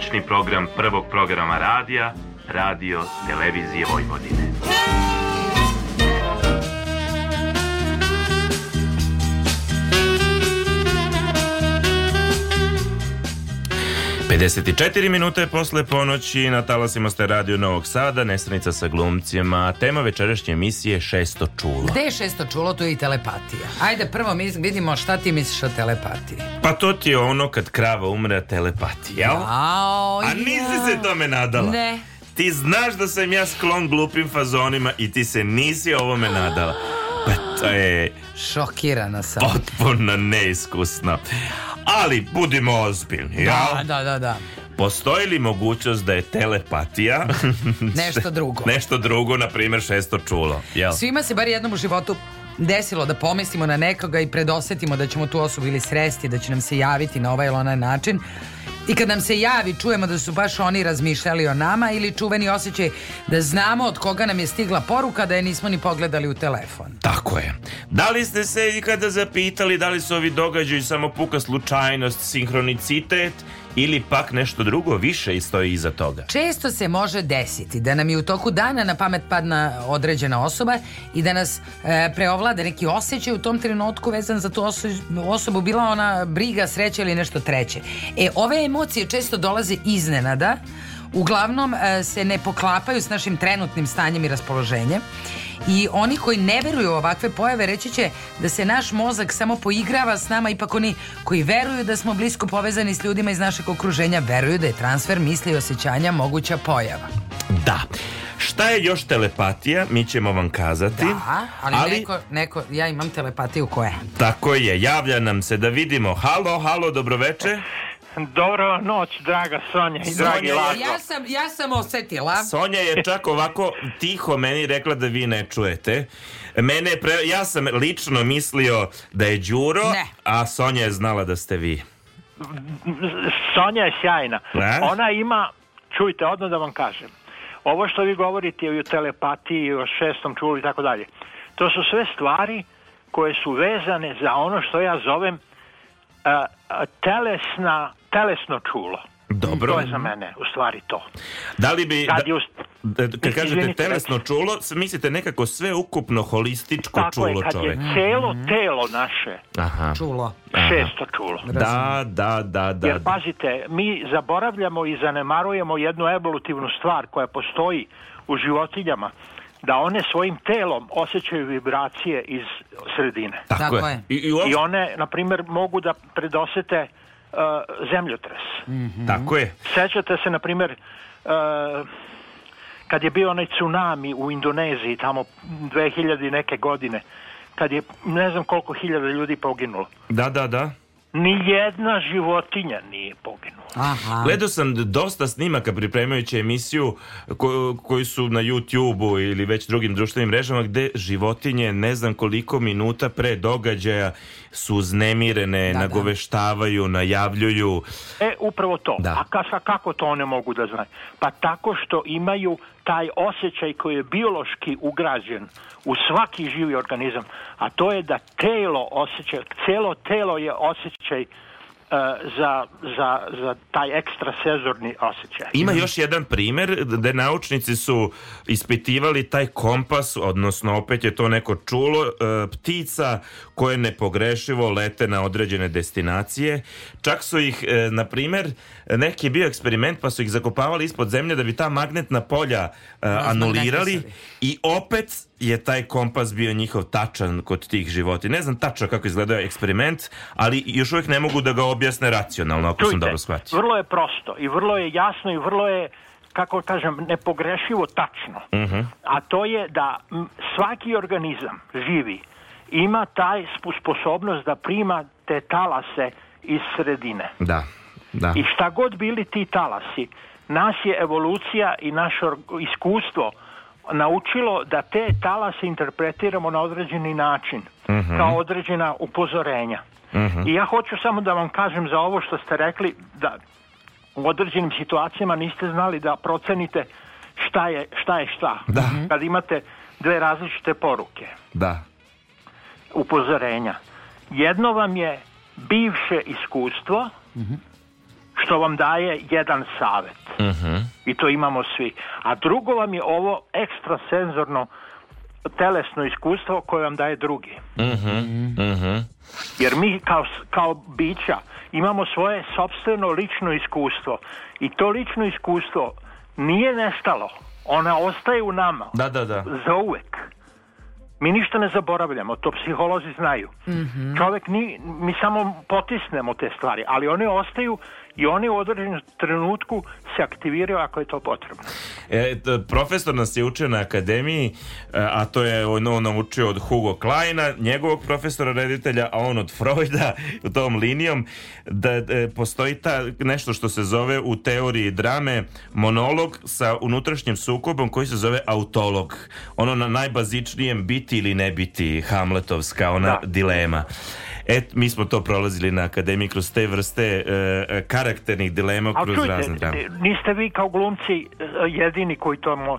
noćni program prvog programa radija, radio televizije Vojvodine. 54 minute posle ponoći na talasima ste radio Novog Sada, nestanica sa glumcima, tema večerašnje emisije 600 čulo. Gde je 600 čulo, tu je i telepatija. Ajde prvo mi vidimo šta ti misliš o telepatiji. Pa to ti je ono kad krava umre telepatija, jel? Jao, A nisi ja. se tome nadala. Ne. Ti znaš da sam ja sklon glupim fazonima i ti se nisi ovome nadala. Pa to je... Šokirana sam. Potpuno neiskusno. Ali budimo ozbiljni. Da, da, da, da. Postoji li mogućnost da je telepatija nešto drugo? nešto drugo, na primer, šesto čulo. je Jel? Svima se bar jednom u životu desilo da pomislimo na nekoga i predosetimo da ćemo tu osobu ili sresti, da će nam se javiti na ovaj ili onaj način. I kad nam se javi, čujemo da su baš oni razmišljali o nama ili čuveni osjećaj da znamo od koga nam je stigla poruka da je nismo ni pogledali u telefon. Tako je. Da li ste se ikada zapitali da li su ovi događaji samo puka slučajnost, sinhronicitet ili pak nešto drugo više i stoji iza toga. Često se može desiti da nam i u toku dana na pamet padna određena osoba i da nas e, preovlade neki osjećaj u tom trenutku vezan za tu osobu, bila ona briga, sreća ili nešto treće. E, ove emocije često dolaze iznenada, uglavnom e, se ne poklapaju s našim trenutnim stanjem i raspoloženjem i oni koji ne veruju u ovakve pojave reći će da se naš mozak samo poigrava s nama, ipak oni koji veruju da smo blisko povezani s ljudima iz našeg okruženja veruju da je transfer misli i osjećanja moguća pojava. Da. Šta je još telepatija, mi ćemo vam kazati. Da, ali, ali... Neko, neko, ja imam telepatiju koja. Tako je, javlja nam se da vidimo. Halo, halo, dobroveče. Dobro noć, draga Sonja i dragi Lazo. Ja sam, ja sam osetila. Sonja je čak ovako tiho meni rekla da vi ne čujete. Mene pre... Ja sam lično mislio da je Đuro, ne. a Sonja je znala da ste vi. Sonja je sjajna. Ne? Ona ima, čujte, odmah da vam kažem, ovo što vi govorite o telepatiji, o šestom čulu i tako dalje, to su sve stvari koje su vezane za ono što ja zovem a, telesna telesno čulo. Dobro. To je za mene, u stvari to. Da li bi, kad, da- just, da-, da, kad kažete telesno reći. čulo, mislite nekako sve ukupno holističko Tako čulo je, kad čovjek. je celo mhm. telo naše Aha. čulo. Šesto čulo. Da, da, da, da, da. Jer pazite, mi zaboravljamo i zanemarujemo jednu evolutivnu stvar koja postoji u životinjama da one svojim telom osjećaju vibracije iz sredine. Tako, Tako je. I, i, ovdje... I one, na primjer, mogu da predosete uh, zemljotres. Mm Tako je. Sećate se, na primjer, uh, kad je bio onaj tsunami u Indoneziji tamo 2000 neke godine, kad je ne znam koliko hiljada ljudi poginulo. Da, da, da. Ni jedna životinja nije poginula. Aha. Gledao sam dosta snimaka pripremajući emisiju ko, koji su na YouTube-u ili već drugim društvenim mrežama gde životinje ne znam koliko minuta pre događaja su uznemirene, da, da. nagoveštavaju, najavljuju. E, upravo to. Da. A ka, kako to one mogu da znaju? Pa tako što imaju taj osjećaj koji je biološki ugrađen u svaki živi organizam, a to je da telo osjeća, celo telo je osjećaj E, za, za, za taj ekstra sezorni osjećaj. Ima mhm. još jedan primer gde naučnici su ispitivali taj kompas, odnosno opet je to neko čulo, e, ptica koje nepogrešivo lete na određene destinacije. Čak su ih, e, na primer, neki bio eksperiment pa su ih zakopavali ispod zemlje da bi ta magnetna polja anulirali i opet je taj kompas bio njihov tačan kod tih životi. Ne znam tačno kako izgledao eksperiment, ali još uvijek ne mogu da ga objasne racionalno, ako Čujte, sam dobro shvatio. Vrlo je prosto i vrlo je jasno i vrlo je kako kažem, nepogrešivo tačno. Uh mhm. -huh. A to je da svaki organizam živi ima taj sposobnost da prima te talase iz sredine. Da. Da. I šta god bili ti talasi, nas je evolucija i naše iskustvo naučilo da te talase interpretiramo na određeni način, mm -hmm. kao određena upozorenja. Mm -hmm. I ja hoću samo da vam kažem za ovo što ste rekli, da u određenim situacijama niste znali da procenite šta je šta. Je šta. Da. Mhm. Kad imate dve različite poruke. Da. Upozorenja. Jedno vam je bivše iskustvo, mm -hmm što vam daje jedan savjet. Uh mhm. -huh. I to imamo svi. A drugo vam je ovo ekstrasenzorno telesno iskustvo koje vam daje drugi. Uh -huh. -huh. Jer mi kao, kao bića imamo svoje sopstveno lično iskustvo. I to lično iskustvo nije nestalo. Ona ostaje u nama. Da, da, da. Za uvek. Mi ništa ne zaboravljamo, to psiholozi znaju. Mm -hmm. Čovjek ni, mi samo potisnemo te stvari, ali one ostaju i oni u određenom trenutku se aktiviraju ako je to potrebno. E, profesor nas je učio na akademiji, e, a to je on naučio od Hugo Kleina, njegovog profesora reditelja, a on od Freuda, tom linijom, da, da postoji ta nešto što se zove u teoriji drame monolog sa unutrašnjim sukobom koji se zove autolog. Ono na najbazičnijem biti ili ne biti Hamletovska, ona da. dilema. Et, mi smo to prolazili na akademiji kroz te vrste uh, karakternih dilema kroz čujte, razne drame. Niste vi kao glumci e, jedini koji to mo...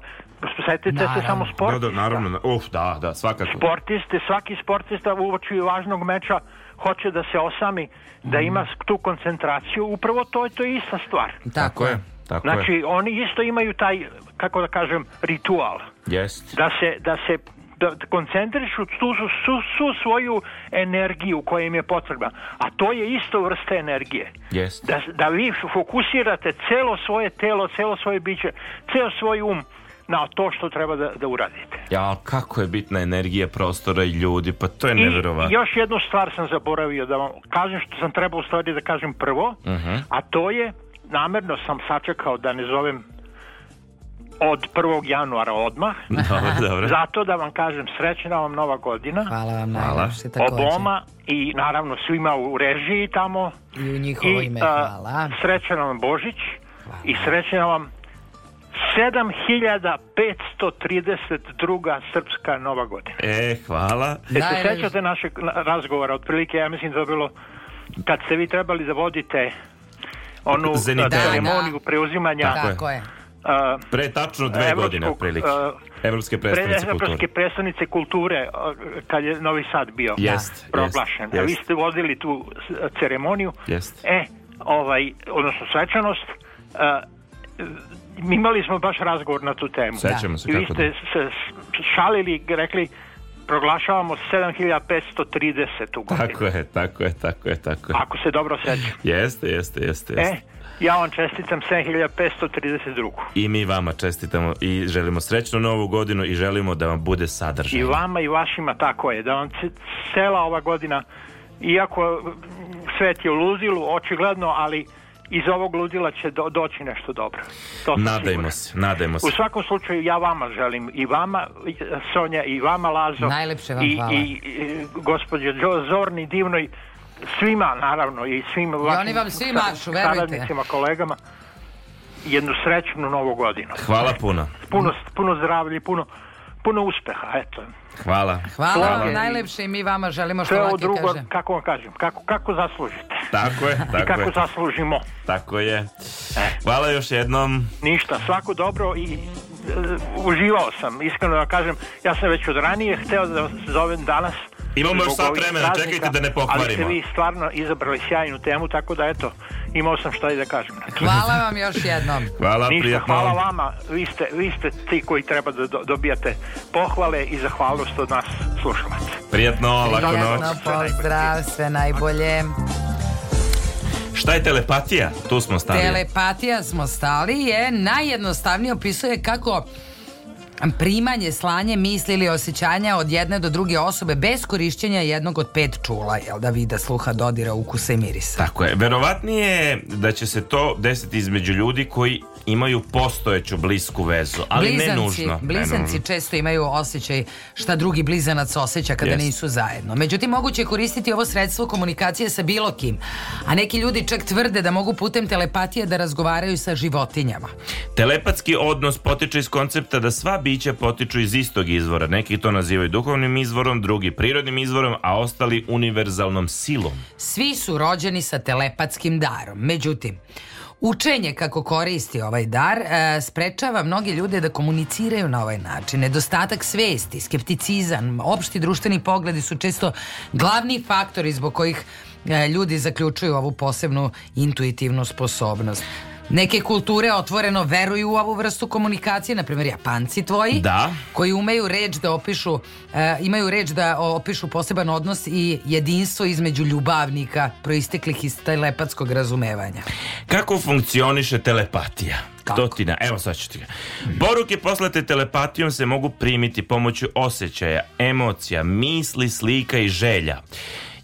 Setite se samo sportista. Da, da, naravno. Da. Uf, da, da, svakako. Sportiste, svaki sportista uoči važnog meča hoće da se osami, da mhm. ima tu koncentraciju, upravo to je to je ista stvar. Tako je. Tako znači, je. oni isto imaju taj, kako da kažem, ritual. Yes. Da se, da se da koncentrišu tu su, su, su svoju energiju koja im je potrebna. A to je isto vrsta energije. Yes. Da, da vi fokusirate celo svoje telo, celo svoje biće, ceo svoj um na to što treba da, da uradite. Ja, kako je bitna energija prostora i ljudi, pa to je nevjerovatno. I još jednu stvar sam zaboravio da vam kažem što sam trebao u stvari da kažem prvo, uh mhm. -huh. a to je namerno sam sačekao da ne zovem od 1. januara odmah. Dobro, dobro. Zato da vam kažem srećna vam nova godina. Hvala vam najlepše takođe. Oboma i naravno svima u režiji tamo. I u njihovo I, ime, hvala. Srećan vam Božić hvala. i srećan vam 7532. Srpska Nova godina. E, hvala. E, se sećate našeg razgovora, otprilike, ja mislim da je bilo kad ste vi trebali da vodite onu Zenitera. Da, ceremoniju preuzimanja. Tako je. Uh, pre tačno dve Evropskog, godine otprilike. Evropske predstavnice pre, kulture. Evropske predstavnice kulture kad je Novi Sad bio jest, da, proglašen. Jest, A vi ste vodili tu ceremoniju. Jest. E, ovaj, odnosno svečanost, uh, imali smo baš razgovor na tu temu. Sećamo se da. I vi ste da. se šalili, rekli, proglašavamo 7530 u Tako je, tako je, tako je, tako je. Ako se dobro sećam. jeste, jeste, jeste, jeste. E, Ja vam čestitam 7532. I mi vama čestitamo i želimo srećnu novu godinu i želimo da vam bude sadržaj. I vama i vašima tako je, da vam cela ova godina, iako svet je u luzilu, očigledno, ali iz ovog ludila će do, doći nešto dobro. To nadajmo se, nadajmo se. U svakom slučaju ja vama želim i vama Sonja i vama Lazo. Najlepše vam i, hvala. I, i gospođe Zorni divnoj svima naravno i svim I oni vam svi mašu, verujte. kolegama jednu srećnu novu godinu. Hvala puno. Puno, puno zdravlja puno, puno uspeha, eto. Hvala. Hvala, Hvala najlepše i mi vama želimo što Laki drugo, kaže. Kako vam kažem, kako, kako zaslužite. Tako je, tako I kako je. zaslužimo. Tako je. E. Hvala još jednom. Ništa, svako dobro i uh, uživao sam, iskreno da kažem. Ja sam već od ranije hteo da se zovem danas Imamo još sat vremena, čekajte da ne pokvarimo. Ali ste vi stvarno izabrali sjajnu temu, tako da eto, imao sam šta i da kažem. Hvala vam još jednom. Hvala, Ništa, prijatno. Hvala vama, vi ste, vi ste ti koji treba da do, dobijate pohvale i zahvalnost od nas slušalaca. Prijatno, lako noć. Prijatno, pozdrav, sve najbolje. Šta je telepatija? Tu smo stali. Telepatija smo stali je najjednostavnije opisuje kako primanje, slanje misli ili osjećanja od jedne do druge osobe bez korišćenja jednog od pet čula, jel da vida, sluha, dodira, ukusa i mirisa. Tako je. Verovatnije je da će se to desiti između ljudi koji imaju postojeću blisku vezu, ali blizanci, ne nužno. Blizanci ne često imaju osjećaj šta drugi blizanac osjeća kada yes. nisu zajedno. Međutim, moguće je koristiti ovo sredstvo komunikacije sa bilo kim, a neki ljudi čak tvrde da mogu putem telepatije da razgovaraju sa životinjama. Telepatski odnos potiče iz koncepta da sva bića potiču iz istog izvora. Neki to nazivaju duhovnim izvorom, drugi prirodnim izvorom, a ostali univerzalnom silom. Svi su rođeni sa telepatskim darom. Međutim, Učenje kako koristi ovaj dar e, sprečava mnoge ljude da komuniciraju na ovaj način. Nedostatak svesti, skepticizam, opšti društveni pogledi su često glavni faktori zbog kojih e, ljudi zaključuju ovu posebnu intuitivnu sposobnost. Neke kulture otvoreno veruju u ovu vrstu komunikacije, na primjer Japanci tvoji, da. koji umeju reč da opišu, uh, imaju reč da opišu poseban odnos i jedinstvo između ljubavnika proisteklih iz telepatskog razumevanja. Kako funkcioniše telepatija? Kako? To ti na, evo sad ću ti ga. Poruke poslate telepatijom se mogu primiti pomoću osjećaja, emocija, misli, slika i želja.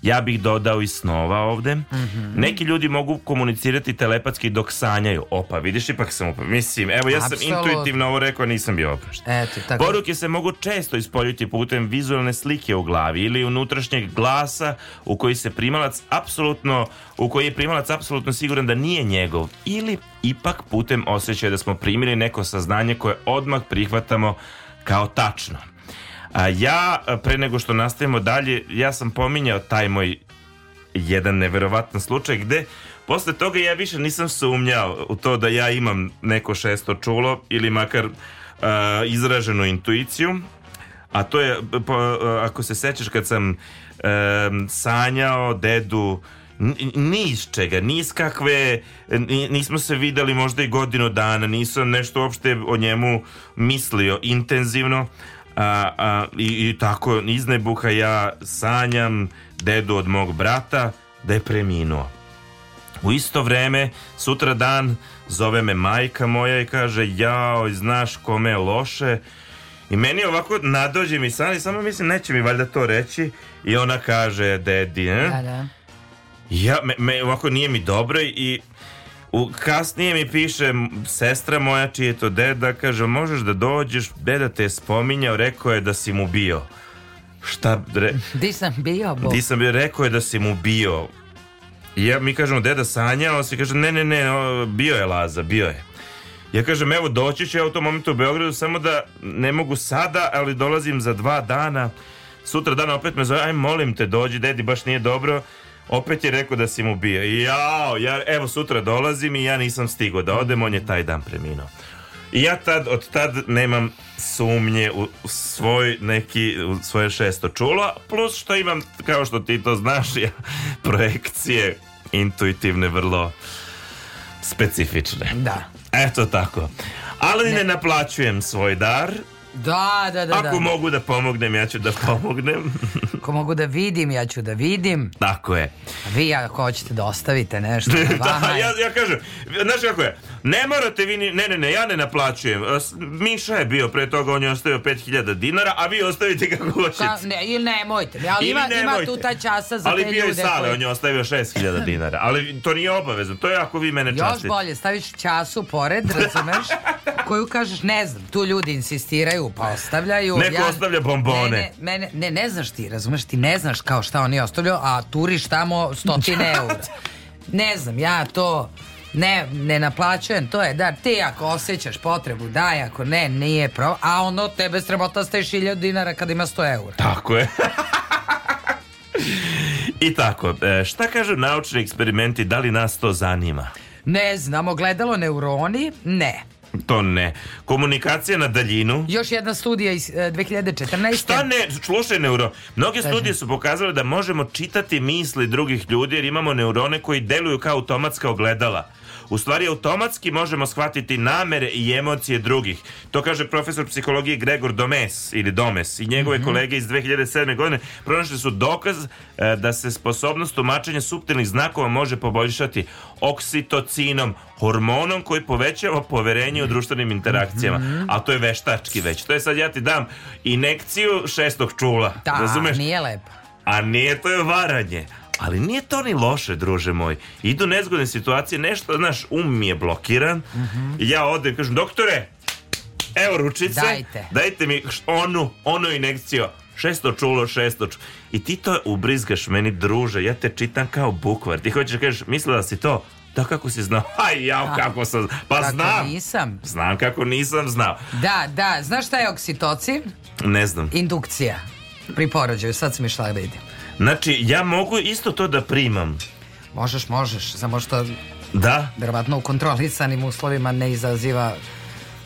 Ja bih dodao i snova ovde. Mm -hmm. Neki ljudi mogu komunicirati telepatski dok sanjaju. Opa, vidiš, ipak sam upravo. Mislim, evo, ja Absolut. sam intuitivno ovo rekao, nisam bio oprošten. Eto, tako. Poruke se mogu često ispoljiti putem vizualne slike u glavi ili unutrašnjeg glasa u koji se primalac apsolutno, u koji je primalac apsolutno siguran da nije njegov ili ipak putem osjećaja da smo primili neko saznanje koje odmah prihvatamo kao tačno. A ja, e, pre nego što nastavimo dalje, ja sam pominjao taj moj jedan neverovatan slučaj gde posle toga ja više nisam sumnjao u to da ja imam neko šesto čulo ili makar uh, izraženu intuiciju. A to je, e, po, ako se sećaš kad sam um, sanjao dedu ni iz čega, ni iz kakve nismo se videli možda i godinu dana nisam nešto uopšte o njemu mislio intenzivno a, a, i, i tako iz nebuha ja sanjam dedu od mog brata da je preminuo. U isto vreme, sutra dan, zove me majka moja i kaže, jao, znaš kome je loše, i meni ovako nadođe mi san i samo mislim neće mi valjda to reći i ona kaže dedi, ne? Eh? Da, da. Ja, me, me, ovako nije mi dobro i U, kasnije mi piše sestra moja čije je to deda, da kaže možeš da dođeš, deda te je spominjao, rekao je da si mu bio. Šta? Re... Di sam bio, Bog? Di sam bio, rekao je da si mu bio. Ja, mi kažemo, deda sanja, on se kaže, ne, ne, ne, bio je Laza, bio je. Ja kažem, evo, doći ću ja u tom momentu u Beogradu, samo da ne mogu sada, ali dolazim za dva dana. Sutra dana opet me zove, aj, molim te, dođi, dedi, baš nije dobro opet je rekao da si mu bio. Jao, ja, evo sutra dolazim i ja nisam stigo da odem, on je taj dan preminuo. I ja tad, od tad nemam sumnje u, svoj neki, u svoje šesto čulo, plus što imam, kao što ti to znaš, ja, projekcije intuitivne, vrlo specifične. Da. Eto tako. Ali ne, ne naplaćujem svoj dar, Da, da, da. Ako da. mogu da pomognem, ja ću da pomognem. ako mogu da vidim, ja ću da vidim. Tako je. vi ako hoćete da ostavite nešto na da, ja, ja kažem, znaš kako je, ne morate vi, ne, ne, ne, ja ne naplaćujem. Miša je bio pre toga, on je ostavio 5000 dinara, a vi ostavite kako hoćete. Ka, ne, ili nemojte, ali ima, nemojte. ima tu ta časa za ali te ljude. Ali bio je sale, koji... on je ostavio 6000 dinara, ali to nije obavezno, to je ako vi mene častite. Još bolje, staviš času pored, razumeš, koju kažeš, ne znam, tu ljudi insistiraju pa postavljaju. Neko ja, ostavlja bombone. Ne, mene, ne, ne znaš ti, razumeš, ti ne znaš kao šta oni ostavljaju, a turiš tamo stotine eura. Ne znam, ja to ne, ne naplaćujem, to je dar. ti ako osjećaš potrebu, daj, ako ne, nije pravo, a ono tebe sramota staješ 1000 dinara kad ima 100 eura. Tako je. I tako, e, šta kažu naučni eksperimenti, da li nas to zanima? Ne znamo, gledalo neuroni? Ne. To ne. Komunikacija na daljinu. Još jedna studija iz 2014. E, Šta ne? Slušaj, neuro. Mnoge Kažem. studije su pokazale da možemo čitati misli drugih ljudi jer imamo neurone koji deluju kao automatska ogledala u stvari automatski možemo shvatiti namere i emocije drugih. To kaže profesor psihologije Gregor Domes ili Domes i njegove mm -hmm. kolege iz 2007. godine pronašli su dokaz e, da se sposobnost tumačenja suptilnih znakova može poboljšati oksitocinom, hormonom koji povećava poverenje u društvenim interakcijama. Mm -hmm. A to je veštački već. To je sad ja ti dam injekciju šestog čula. Da, Razumeš? nije lepo. A nije to je varanje ali nije to ni loše, druže moj. Idu nezgodne situacije, nešto, znaš, um mi je blokiran. Mm -hmm. ja ovde kažem, doktore, evo ručice, dajte, dajte mi onu, onu inekciju. Šesto čulo, šesto čulo. I ti to ubrizgaš meni, druže, ja te čitam kao bukvar. Ti hoćeš da kažeš, mislila si to, da kako si znao? Aj, ja kako sam, pa kako znam. nisam. Znam kako nisam znao. Da, da, znaš šta je oksitocin? Ne znam. Indukcija pri porođaju, sad sam išla da vidim. Znači, ja mogu isto to da primam. Možeš, možeš, samo što da. verovatno u kontrolisanim uslovima ne izaziva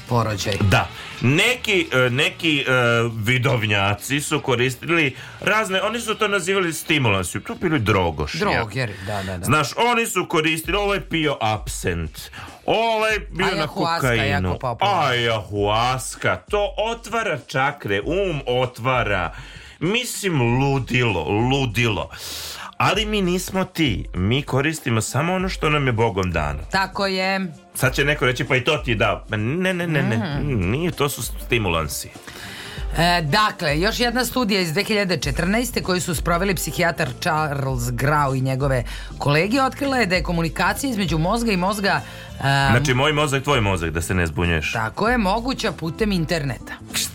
porođaj. Da. Neki, e, neki uh, vidovnjaci su koristili razne, oni su to nazivali stimulansi, to bili drogoš. Drogeri, da, da, da. Znaš, oni su koristili, ovo je pio absent, ovo je bio Ayahuasca na kokainu. Ayahuasca, to otvara čakre, um otvara. Mislim, ludilo, ludilo. Ali mi nismo ti, mi koristimo samo ono što nam je Bogom dano. Tako je. Sad će neko reći, pa i to ti da. Ne, ne, ne, ne, mm. nije, to su stimulansi. E, dakle, još jedna studija iz 2014. koju su sproveli psihijatar Charles Grau i njegove kolege otkrila je da je komunikacija između mozga i mozga um, Znači moj mozak, tvoj mozak, da se ne zbunješ Tako je, moguća putem interneta Šta?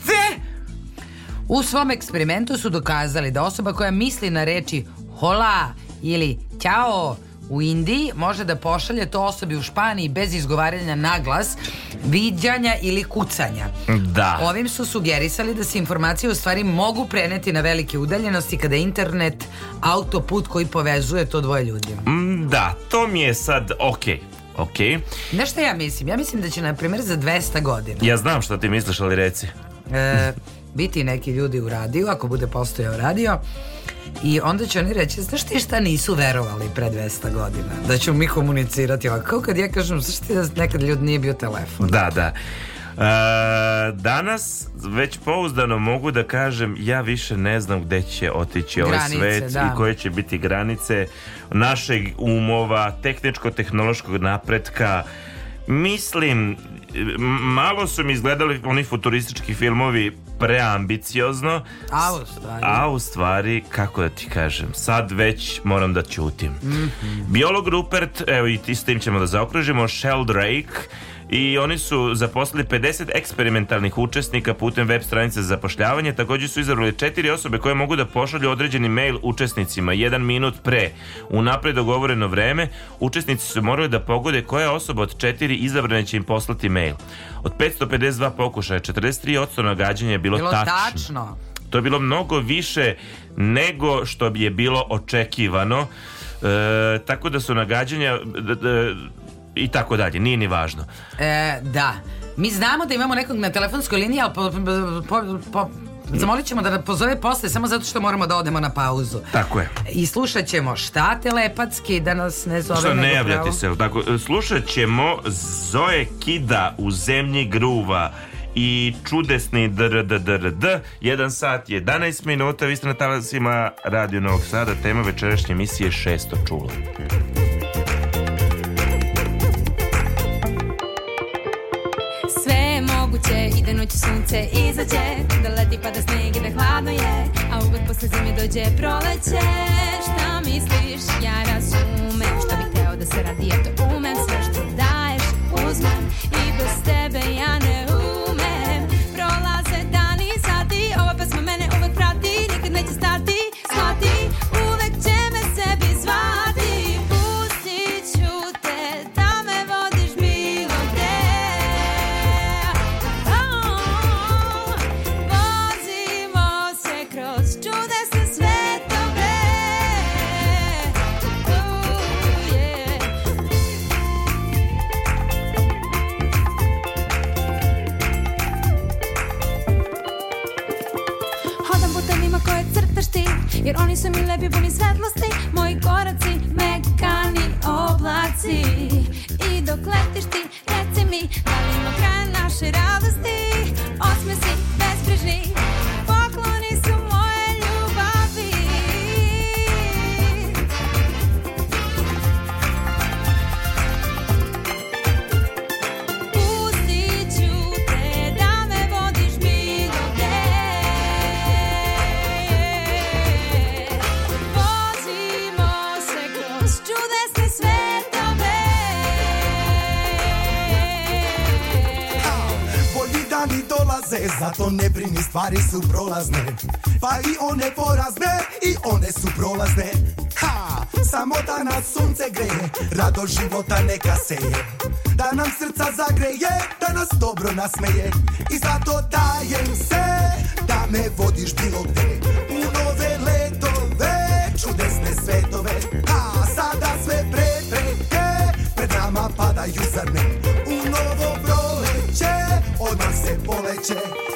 U svom eksperimentu su dokazali da osoba koja misli na reči hola ili ćao u Indiji može da pošalje to osobi u Španiji bez izgovaranja na glas, viđanja ili kucanja. Da. Ovim su sugerisali da se informacije u stvari mogu preneti na velike udaljenosti kada internet autoput koji povezuje to dvoje ljudi. Mm, da, to mi je sad okej. Okay. Ok. Znaš ja mislim? Ja mislim da će, na primjer, za 200 godina... Ja znam šta ti misliš, ali reci. E, biti neki ljudi u radiju, ako bude postojao radio, i onda će oni reći, znaš ti šta nisu verovali pre 200 godina, da ćemo mi komunicirati ovako, kao kad ja kažem, znaš ti da nekad ljudi nije bio telefon. Da, da. E, danas već pouzdano mogu da kažem ja više ne znam gde će otići ovaj granice, ovaj svet da. i koje će biti granice našeg umova, tehničko-tehnološkog napretka Mislim, malo su mi izgledali oni futuristički filmovi preambiciozno. A u stvari. A u stvari, kako da ti kažem, sad već moram da ćutim. Mm -hmm. Biolog Rupert, evo i s tim ćemo da zaokružimo, Shell Drake, i oni su zaposlili 50 eksperimentalnih učesnika putem web stranice za zapošljavanje. Takođe su izabrali četiri osobe koje mogu da pošalju određeni mail učesnicima jedan minut pre u napred dogovoreno vreme. Učesnici su morali da pogode koja osoba od četiri izabrane će im poslati mail. Od 552 pokušaja 43% nagađanja je bilo, bilo tačno. tačno. To je bilo mnogo više nego što bi je bilo očekivano. E, tako da su nagađanja i tako dalje, nije ni važno. E, da. Mi znamo da imamo nekog na telefonskoj liniji, ali po, po, po, zamolit ćemo da pozove posle samo zato što moramo da odemo na pauzu. Tako je. I slušat ćemo šta telepatski da nas ne zove. Što ne javljate se. Tako, slušat ćemo Zoe Kida u zemlji gruva i čudesni DRDDRD 1 sat 11 minuta vi ste na talasima Radio Novog Sada tema večerašnje emisije 600 čula kuće Ide noć sunce izađe Da leti pada sneg i da hladno je A uvek posle zime dođe proleće Šta misliš? Ja razumem Što bih teo da se radi, ja to umem Sve što daješ, uzmem I bez tebe ja ne Jer oni su mi lepi puni svetlosti Moji koraci, mekani oblaci I dok letiš ti, reci mi Da li ima kraja naše radosti Osme si besbrižni prolaze Zato ne brini stvari su prolazne Pa i one porazne i one su prolazne Ha! Samo da nas sunce greje Rado života neka seje Da nam srca zagreje Da nas dobro nasmeje I zato dajem se Da me vodiš bilo gde U nove letove Čudesne svetove noche.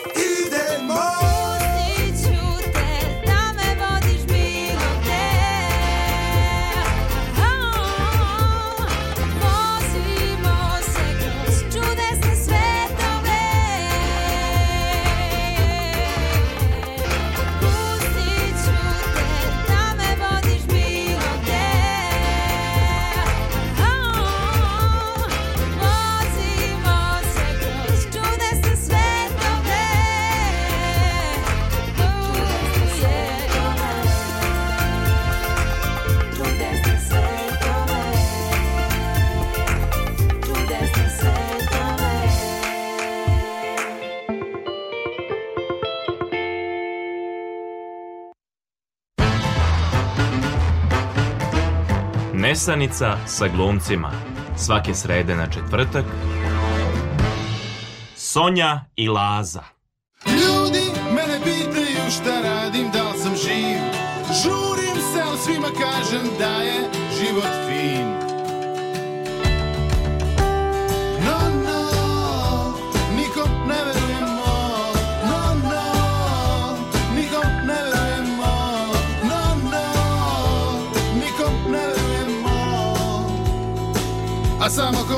Pisanica sa glumcima. Svake srede na četvrtak. Sonja i Laza. Ljudi, mene pitaju šta radim, da li sam živ. Žurim se, ali svima kažem da je Pasamos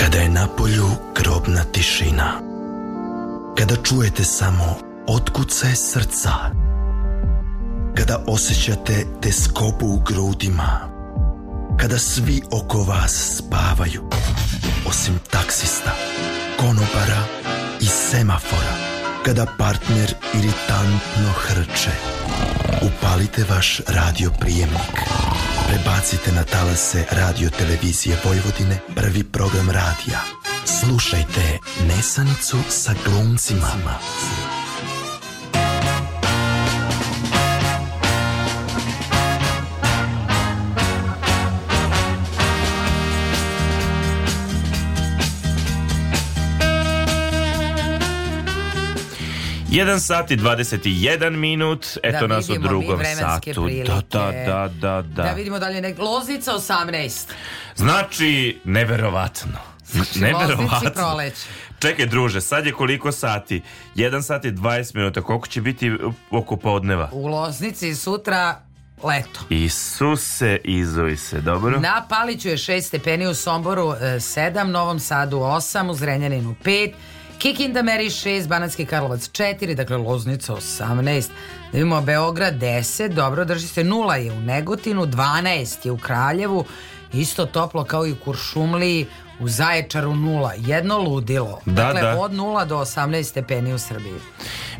Kada je na polju grobna tišina. Kada čujete samo otkucaje srca. Kada osjećate teskobu u grudima. Kada svi oko vas spavaju. Osim taksista, konopara i semafora. Kada partner iritantno hrče. Upalite vaš radio prijemnik prebacite na talase radio televizije Vojvodine prvi program radija. Slušajte Nesanicu sa glumcima. 1 sat i 21 minut, eto da nas u drugom satu. Da, prilike. Da, da, da, da, da. vidimo dalje, li je nek... Loznica 18. Znači, neverovatno. Znači, neverovatno. Čekaj, druže, sad je koliko sati? 1 sat i 20 minuta. Koliko će biti oko podneva? U Loznici sutra leto. Isuse, izuj se, dobro? Na Paliću je 6 stepeni, u Somboru 7, e, Novom Sadu 8, u Zrenjaninu 5, Kikinda Meri 6, Banatski Karlovac 4, dakle Loznica 18, da imamo Beograd 10, dobro drži se, 0 je u Negotinu, 12 je u Kraljevu, isto toplo kao i u Kuršumliji, u Zaječaru 0, jedno ludilo. Da, dakle, da. od 0 do 18 stepeni u Srbiji.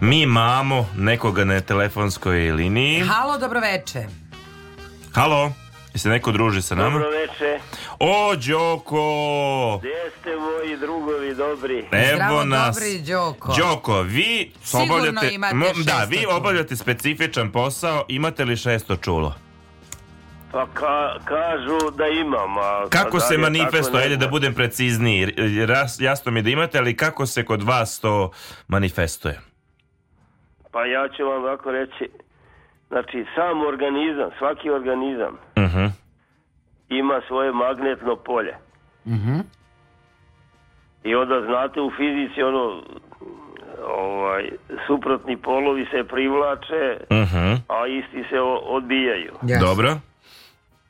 Mi imamo nekoga na telefonskoj liniji. Halo, dobroveče. Halo. Jeste neko druži sa nama? Dobro veče. O, Đoko! Gde ste moji drugovi dobri? Evo Zdravo, nas. dobri, Đoko. Đoko, vi Sigurno obavljate... imate Da, vi čulo. obavljate specifičan posao. Imate li šesto čulo? Pa ka, kažu da imam. A kako da se manifesto, ajde da budem precizniji. Ras, jasno mi da imate, ali kako se kod vas to manifestuje? Pa ja ću vam ovako reći, Znači, sam organizam, svaki organizam uh mhm. -huh. ima svoje magnetno polje. Uh mhm. -huh. I onda znate u fizici ono ovaj suprotni polovi se privlače, uh mhm. -huh. a isti se odbijaju. Yes. Dobro.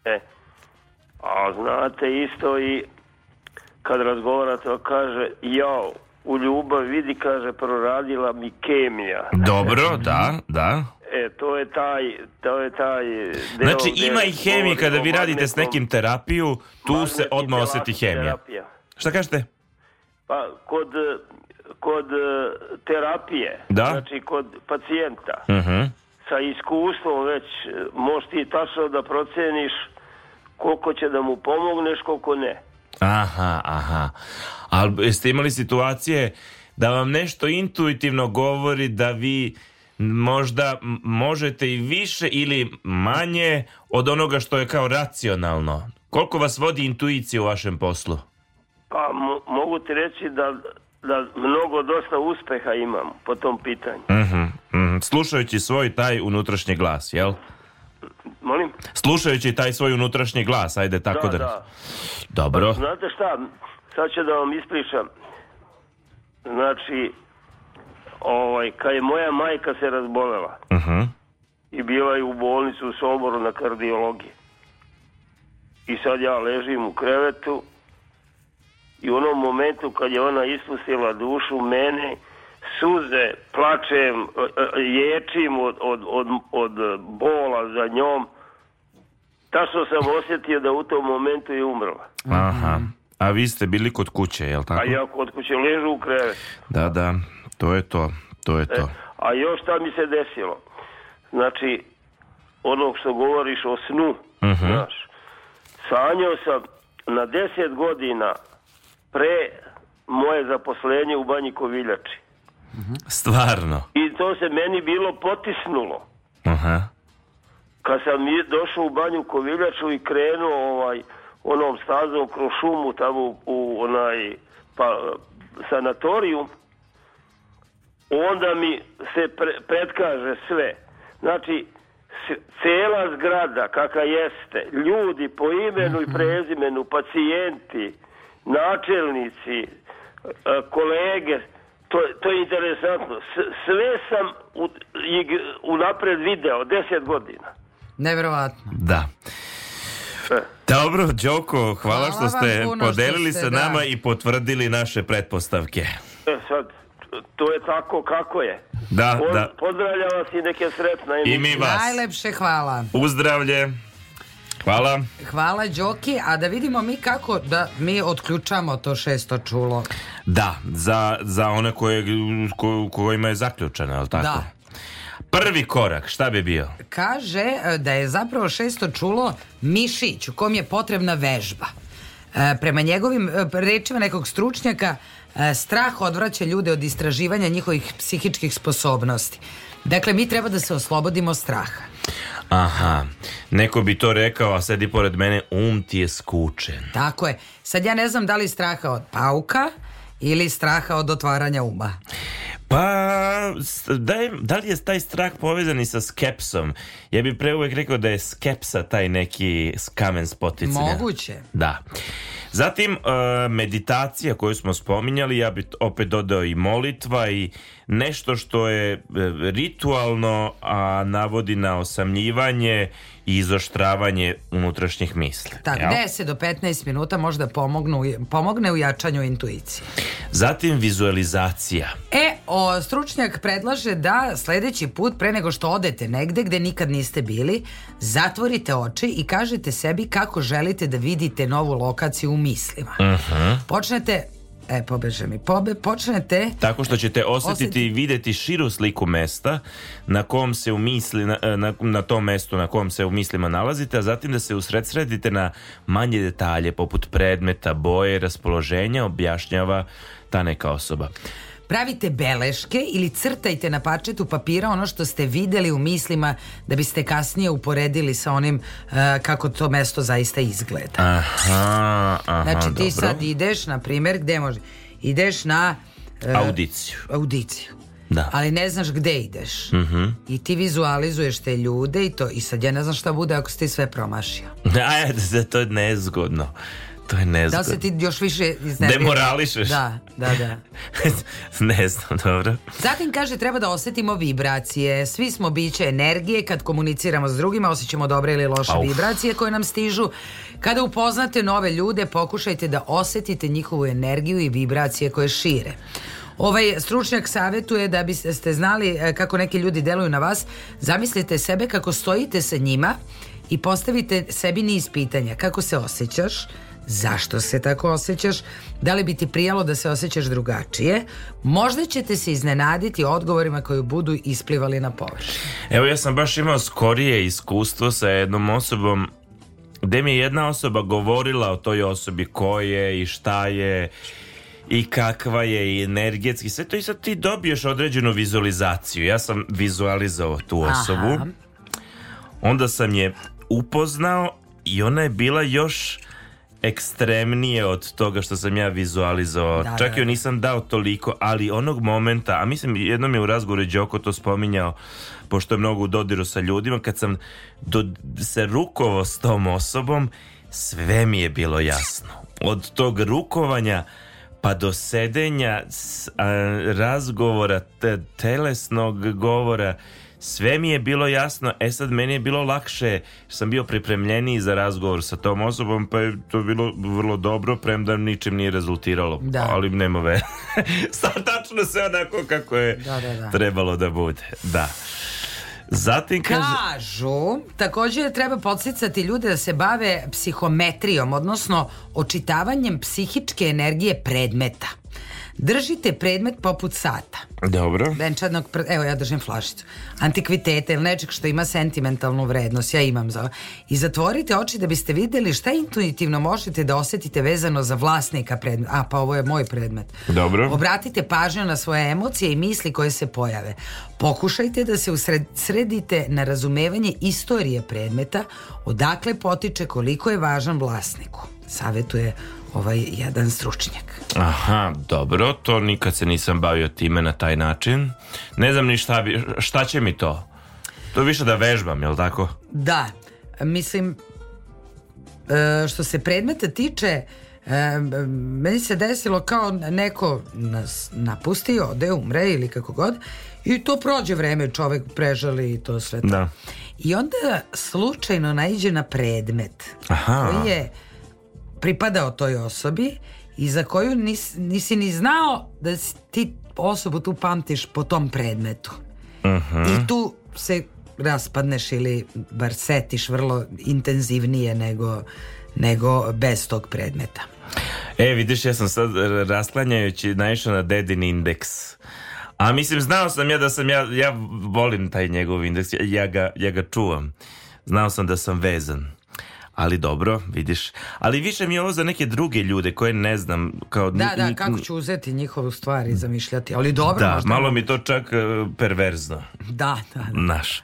E. A znate isto i kad razgovarate, kaže jao, u ljubav vidi, kaže, proradila mi kemija. Dobro, da, da. E, to je taj, to je taj deo Znači ima i hemije kada vi radite s nekim terapiju, tu se odmah oseti hemija. Terapija. Šta kažete? Pa kod kod e, terapije, da? znači kod pacijenta. Uh mhm. -huh. Sa iskustvom već e, možeš ti tačno da proceniš koliko će da mu pomogneš, koliko ne. Aha, aha. Ali jeste imali situacije da vam nešto intuitivno govori da vi možda možete i više ili manje od onoga što je kao racionalno. Koliko vas vodi intuicija u vašem poslu? Pa mogu ti reći da, da mnogo dosta uspeha imam po tom pitanju. Uh -huh, uh -huh. Slušajući svoj taj unutrašnji glas, jel? Molim? Slušajući taj svoj unutrašnji glas, ajde da, tako da... da... da. Dobro. Pa, znate šta, sad ću da vam ispričam. Znači, ovaj, kad je moja majka se razbolela uh mhm. -huh. i bila je u bolnicu u Soboru na kardiologiji. I sad ja ležim u krevetu i u onom momentu kad je ona ispustila dušu mene, suze, plačem, e, e, ječim od, od, od, od bola za njom. ta što sam osjetio da u tom momentu je umrla. Aha. A vi ste bili kod kuće, jel tako? A ja kod kuće ležu u krevetu. Da, da. To je to, to je e, to. E, a još šta mi se desilo? Znači, ono što govoriš o snu, uh mhm. -huh. znaš, sanjao sam na deset godina pre moje zaposlenje u Banji Koviljači. Uh -huh. Stvarno? I to se meni bilo potisnulo. Aha. Uh -huh. Kad sam došao u Banju Koviljaču i krenuo ovaj, onom stazom kroz šumu tamo u, u onaj pa, sanatorijum, onda mi se pre, predkaže sve. Znači, cela zgrada kakva jeste, ljudi po imenu i mhm. prezimenu, pacijenti, načelnici, e, kolege, to, to je interesantno. Sve sam u, unapred video, deset godina. Neverovatno. Da. E. Dobro, Đoko, hvala, hvala što ste podelili što ste, sa da. nama da. i potvrdili naše pretpostavke. E, sad, To je tako kako je. Da, Pod, da. Pozdravljam vas i neke sretna emisija. I mi vas. Najlepše hvala. Uzdravlje. Hvala. Hvala Đoki, a da vidimo mi kako da mi otključamo to šesto čulo. Da, za, za one koje, ko, kojima je zaključeno, je li tako? Da. Prvi korak, šta bi bio? Kaže e, da je zapravo šesto čulo mišić u kom je potrebna vežba. E, prema njegovim e, rečima nekog stručnjaka, E, strah odvraća ljude od istraživanja njihovih psihičkih sposobnosti. Dakle, mi treba da se oslobodimo straha. Aha, neko bi to rekao, a sedi pored mene, um ti je skučen. Tako je. Sad ja ne znam da li straha od pauka, ili straha od otvaranja uma? Pa, da, je, da li je taj strah povezan i sa skepsom? Ja bih pre uvek rekao da je skepsa taj neki kamen spoticanja. Moguće. Da. Zatim, e, meditacija koju smo spominjali, ja bih opet dodao i molitva i nešto što je e, ritualno, a navodi na osamljivanje izoštravanje unutrašnjih misli. Tako, jel? 10 do 15 minuta možda pomognu, pomogne u jačanju intuicije. Zatim vizualizacija. E, o, stručnjak predlaže da sledeći put pre nego što odete negde gde nikad niste bili, zatvorite oči i kažete sebi kako želite da vidite novu lokaciju u mislima. Uh mhm. -huh. Počnete e, pobeže mi pobe, počnete... Tako što ćete osjetiti osjeti... i vidjeti širu sliku mesta na kom se u misli, na, na, na tom mestu na kom se u mislima nalazite, a zatim da se usredsredite na manje detalje poput predmeta, boje, raspoloženja, objašnjava ta neka osoba pravite beleške ili crtajte na parčetu papira ono što ste videli u mislima da biste kasnije uporedili sa onim uh, kako to mesto zaista izgleda. Aha, aha, znači ti dobro. sad ideš, na primer, gde može? Ideš na... Uh, audiciju. Audiciju. Da. Ali ne znaš gde ideš. Mm -hmm. I ti vizualizuješ te ljude i to. I sad ja ne znam šta bude ako si sve promašio. Ajde, to je nezgodno to je nezgodno. Da se ti još više iznerviraš. Demorališeš. Da, da, da. ne znam, dobro. Zatim kaže treba da osetimo vibracije. Svi smo biće energije kad komuniciramo s drugima, osjećamo dobre ili loše Auf. vibracije koje nam stižu. Kada upoznate nove ljude, pokušajte da osetite njihovu energiju i vibracije koje šire. Ovaj stručnjak savjetuje da biste znali e, kako neki ljudi deluju na vas. Zamislite sebe kako stojite sa njima i postavite sebi niz pitanja. Kako se osjećaš? zašto se tako osjećaš, da li bi ti prijalo da se osjećaš drugačije, možda ćete se iznenaditi odgovorima koji budu isplivali na površinu. Evo ja sam baš imao skorije iskustvo sa jednom osobom gde mi je jedna osoba govorila o toj osobi ko je i šta je i kakva je i energetski sve to i sad ti dobiješ određenu vizualizaciju ja sam vizualizao tu osobu Aha. onda sam je upoznao i ona je bila još ekstremnije od toga što sam ja vizualizovao. Da, Čak da, da. nisam dao toliko, ali onog momenta, a mislim jednom je u razgovoru Đoko to spominjao, pošto je mnogo u dodiru sa ljudima, kad sam do, se rukovao s tom osobom, sve mi je bilo jasno. Od tog rukovanja pa do sedenja, s, a, razgovora, te, telesnog govora, sve mi je bilo jasno, e sad meni je bilo lakše, sam bio pripremljeniji za razgovor sa tom osobom, pa je to bilo vrlo dobro, premda ničim nije rezultiralo, da. ali nema ve. Sad tačno sve onako kako je da, da, da, trebalo da bude, da. Zatim kaže... Kažu, također treba podsjecati ljude da se bave psihometrijom, odnosno očitavanjem psihičke energije predmeta. Držite predmet poput sata. Dobro. Venčanog, evo ja držim flašicu. Antikvitete ili nečeg što ima sentimentalnu vrednost, ja imam za... I zatvorite oči da biste videli šta intuitivno možete da osetite vezano za vlasnika predmeta. A, pa ovo je moj predmet. Dobro. Obratite pažnju na svoje emocije i misli koje se pojave. Pokušajte da se usredite na razumevanje istorije predmeta, odakle potiče koliko je važan vlasniku. Savetuje ovaj jedan stručnjak. Aha, dobro, to nikad se nisam bavio time na taj način. Ne znam ni šta, bi, šta će mi to. To više da vežbam, jel tako? Da, mislim, e, što se predmeta tiče, e, meni se desilo kao neko nas napusti, ode, umre ili kako god i to prođe vreme, čovek prežali i to sve to. Da. I onda slučajno naiđe na predmet Aha. koji je pripadao toj osobi i za koju nis, nisi ni znao da ti osobu tu pamtiš po tom predmetu. Uh mhm. -huh. I tu se raspadneš ili bar setiš vrlo intenzivnije nego, nego bez tog predmeta. E, vidiš, ja sam sad rasklanjajući naišao na dedin indeks. A mislim, znao sam ja da sam ja, ja volim taj njegov indeks, ja ga, ja ga čuvam. Znao sam da sam vezan ali dobro, vidiš. Ali više mi je ovo za neke druge ljude koje ne znam. Kao, da, da, kako ću uzeti njihovu stvar i zamišljati. Ali dobro. Da, možda malo mi to čak e, perverzno. Da, da. da. Naš.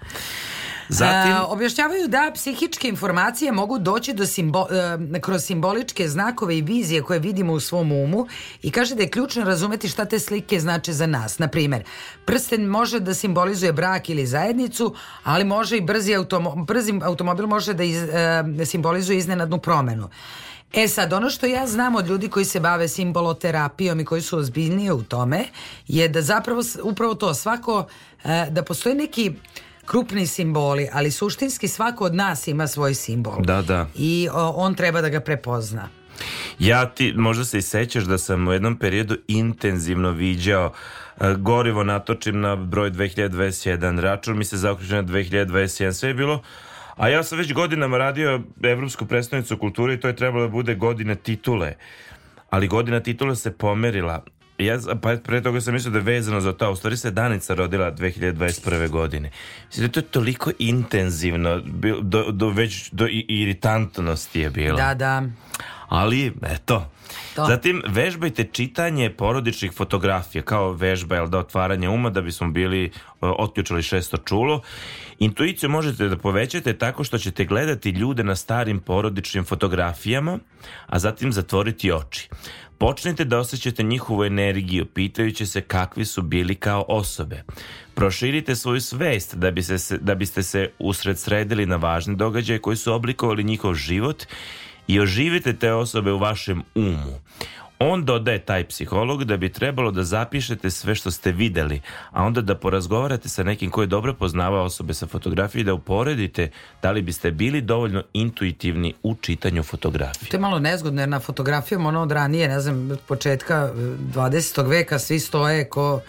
Zatim... E, objašnjavaju da psihičke informacije mogu doći do simbo, e, kroz simboličke znakove i vizije koje vidimo u svom umu i kaže da je ključno razumeti šta te slike znače za nas. Na primer, prsten može da simbolizuje brak ili zajednicu, ali može i brzi automo, brzi automobil može da iz, e, simbolizuje iznenadnu promenu. E sad, ono što ja znam od ljudi koji se bave simboloterapijom i koji su ozbiljnije u tome je da zapravo upravo to svako e, da postoji neki krupni simboli, ali suštinski svako od nas ima svoj simbol. Da, da. I o, on treba da ga prepozna. Ja ti, možda se i sećaš da sam u jednom periodu intenzivno viđao e, gorivo natočim na broj 2021, račun mi se zaokriče na 2021, sve je bilo a ja sam već godinama radio Evropsku predstavnicu kulture i to je trebalo da bude godina titule ali godina titule se pomerila ja pa pre toga sam mislio da je vezano za to, u stvari se Danica rodila 2021. godine. Mislim da to je toliko intenzivno, do, do, već do iritantnosti je bilo. Da, da. Ali, eto. To. Zatim, vežbajte čitanje porodičnih fotografija, kao vežba, jel da, otvaranje uma, da bismo bili e, otključali šesto čulo. Intuiciju možete da povećate tako što ćete gledati ljude na starim porodičnim fotografijama, a zatim zatvoriti oči počnete da osjećate njihovu energiju pitajući se kakvi su bili kao osobe. Proširite svoju svest da, bi se, da biste se usredsredili na važne događaje koji su oblikovali njihov život i oživite te osobe u vašem umu. On dodaje taj psiholog da bi trebalo da zapišete sve što ste videli, a onda da porazgovarate sa nekim koji je dobro poznava osobe sa fotografije i da uporedite da li biste bili dovoljno intuitivni u čitanju fotografije. To je malo nezgodno jer na fotografijama ono od ranije, ne znam, od početka 20. Eh, veka svi stoje ko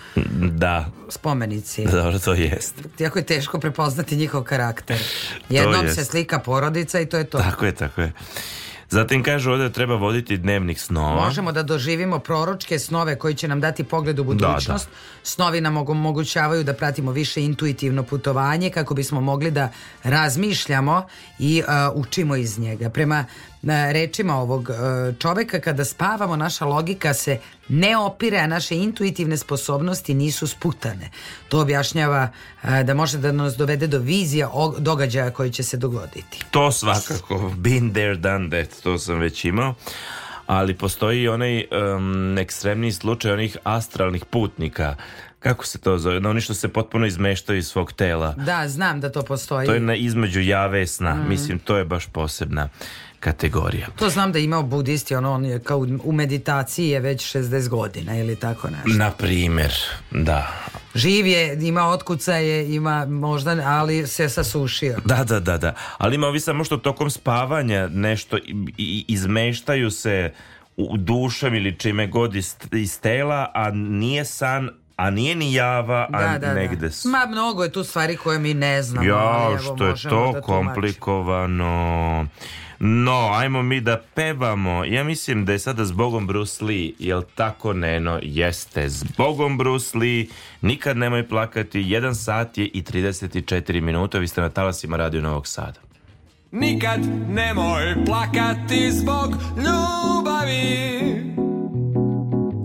da. spomenici. Dobro, to jest. Jako je teško prepoznati njihov karakter. Jednom se slika porodica i to je to. Tako je, tako je. Zatim kaže ovdje da treba voditi dnevnik snova. Možemo da doživimo proročke snove koji će nam dati pogled u budućnost. Da, da. Snovi nam omogućavaju da pratimo više intuitivno putovanje kako bismo mogli da razmišljamo i uh, učimo iz njega. Prema na rečima ovog e, čoveka kada spavamo naša logika se ne opire, a naše intuitivne sposobnosti nisu sputane. To objašnjava e, da može da nas dovede do vizija događaja koji će se dogoditi. To svakako, been there, done that, to sam već imao ali postoji i onaj um, ekstremni slučaj onih astralnih putnika kako se to zove, no, oni što se potpuno izmeštaju iz svog tela. Da, znam da to postoji. To je na između jave sna, mm. mislim to je baš posebna kategorija. To znam da imao budisti, ono, on je kao u meditaciji je već 60 godina ili tako nešto. Na primer, da. Živ je, ima otkucaje, ima možda, ali se sasušio. Da, da, da, da. Ali ima ovi samo što tokom spavanja nešto izmeštaju se u dušem ili čime god iz, iz tela, a nije san, a nije ni java, a da, da, da. su. Ma, mnogo je tu stvari koje mi ne znamo. Ja, ali, evo, što je to da komplikovano. Tumači. No, ajmo mi da pevamo. Ja mislim da je sada zbogom Bruce Lee, jel tako Neno? Jeste, zbogom Bruce Lee, nikad nemoj plakati, 1 sat je i 34 minuta, vi ste na talasima Radio Novog Sada. Nikad nemoj plakati zbog ljubavi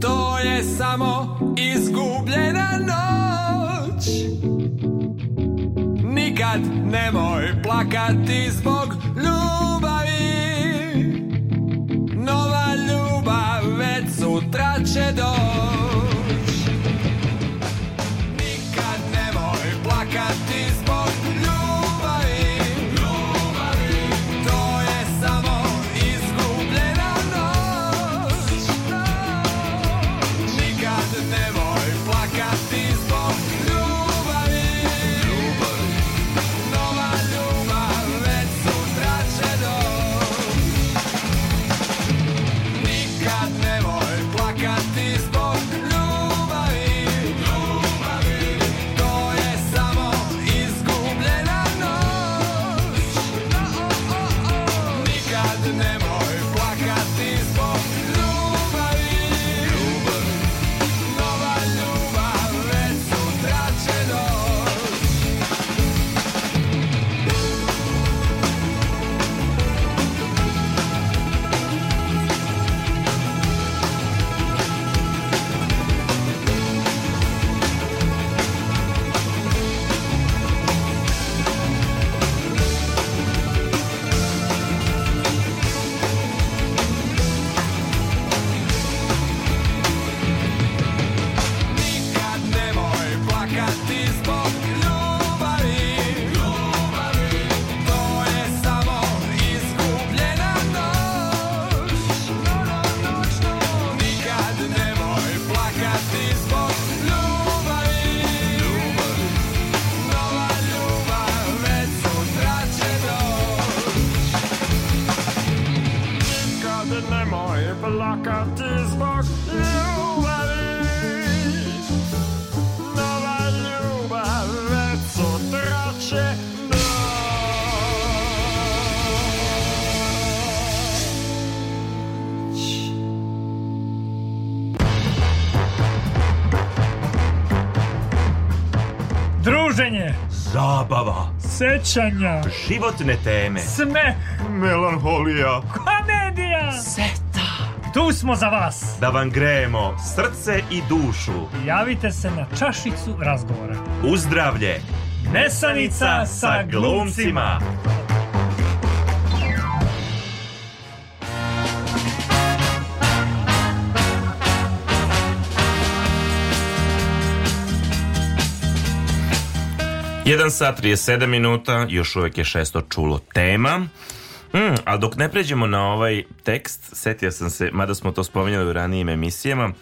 To je samo izgubljena noć Nikad nemoj plakati zbog ljubavi said all Zabava. Sećanja. Životne teme. Sme. Melanholija. Komedija. Seta. Tu smo za vas. Da vam grejemo srce i dušu. Javite se na čašicu razgovora. Uzdravlje. Nesanica sa glumcima. 1 sat 37 minuta, još uvek je šesto čulo tema. Mm, ali dok ne pređemo na ovaj tekst, setio sam se, mada smo to spominjali u ranijim emisijama,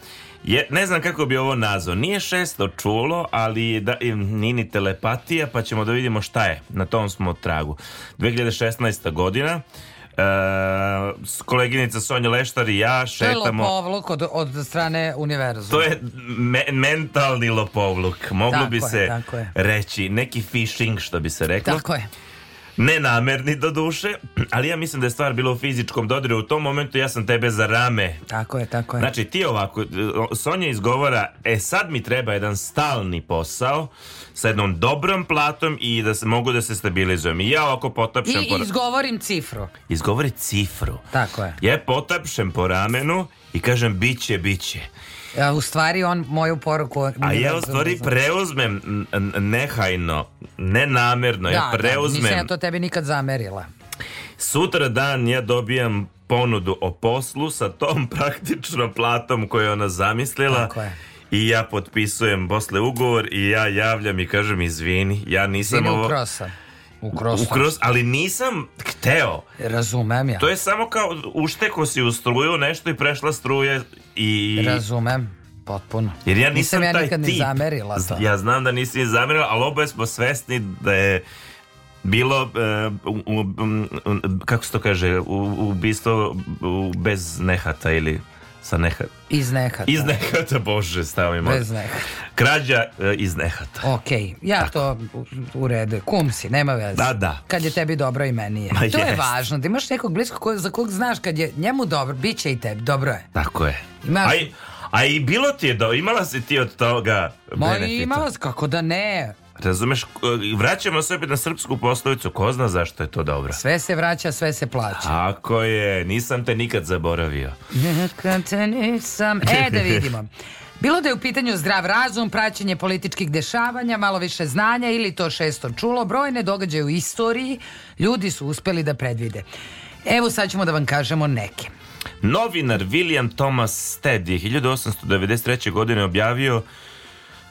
je, ne znam kako bi ovo nazvao. Nije šesto čulo, ali da, nije ni telepatija, pa ćemo da vidimo šta je. Na tom smo tragu. 2016. godina, Uh, koleginica Sonja Leštar i ja šetamo... To je lopovluk od, od strane univerzuma. To je me, mentalni lopovluk. Moglo tako bi je, se reći neki fishing, što bi se reklo. Tako je nenamerni do duše, ali ja mislim da je stvar bila u fizičkom dodiru. U tom momentu ja sam tebe za rame. Tako je, tako je. Znači ti ovako, e, Sonja izgovara, e sad mi treba jedan stalni posao sa jednom dobrom platom i da se, mogu da se stabilizujem. I ja ovako potapšem... I po... izgovorim cifru. Izgovori cifru. Tako je. Ja potapšem po ramenu i kažem biće, biće. A u stvari on moju poruku... A ja u stvari znači. preuzmem nehajno, nenamerno, da, ja da, preuzmem... Da, nisam ja to tebi nikad zamerila. Sutra dan ja dobijam ponudu o poslu sa tom praktično platom koju ona zamislila. Tako je. I ja potpisujem posle ugovor i ja javljam i kažem izvini, ja nisam Zini, ovo... Ukrosa. U kroz. U kroz, ali nisam hteo. Razumem ja. To je samo kao ušteko si u struju nešto i prešla struje i... Razumem, potpuno. Jer ja nisam, nisam ja taj nikad tip. ni zamerila to. Ja znam da nisi ni zamerila, ali oboje smo svesni da je bilo uh, um, um, um, kako se to kaže u, u u, bez nehata ili Sa neha... Iz nehata. Iz nehata, bože, stavimo. Bez nehata. Krađa e, iz nehata. Okej, ja to u- u redu. Kum si, nema veze. Da, da. Kad je tebi dobro i meni je. Ma to je važno, da imaš nekog blisko ko- za kog znaš kad je njemu dobro, bit će i tebi, dobro je. Tako je. Imaš- A, i, a i bilo ti je do, imala si ti od toga Ma benefita. imala, kako da ne. Razumeš, vraćamo se opet na srpsku poslovicu, ko zna zašto je to dobro. Sve se vraća, sve se plaća. Ako je, nisam te nikad zaboravio. Nikad te nisam, e da vidimo. Bilo da je u pitanju zdrav razum, praćenje političkih dešavanja, malo više znanja ili to šesto čulo, brojne događaje u istoriji ljudi su uspeli da predvide. Evo sad ćemo da vam kažemo neke. Novinar William Thomas Stead je 1893. godine objavio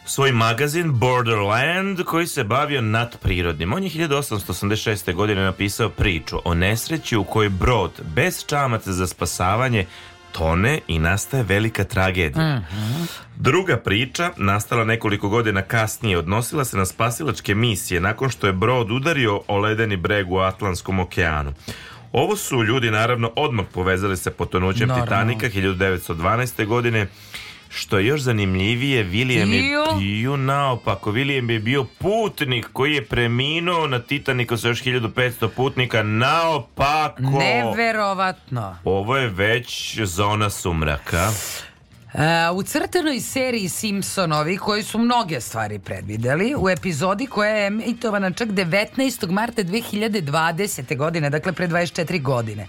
svoj magazin Borderland koji se bavio nadprirodnim. On je 1886. godine napisao priču o nesreći u kojoj brod bez čamaca za spasavanje tone i nastaje velika tragedija. Mm -hmm. Druga priča, nastala nekoliko godina kasnije, odnosila se na spasilačke misije nakon što je brod udario o ledeni breg u Atlantskom okeanu. Ovo su ljudi naravno odmah povezali sa potonućem Titanika 1912. godine Što je još zanimljivije, William je bio naopako. William je bio putnik koji je preminuo na Titaniku sa još 1500 putnika naopako. Neverovatno. Ovo je već zona sumraka. Uh, u crtenoj seriji Simpsonovi, koji su mnoge stvari predvideli, u epizodi koja je emitovana čak 19. marta 2020. godine, dakle pre 24 godine,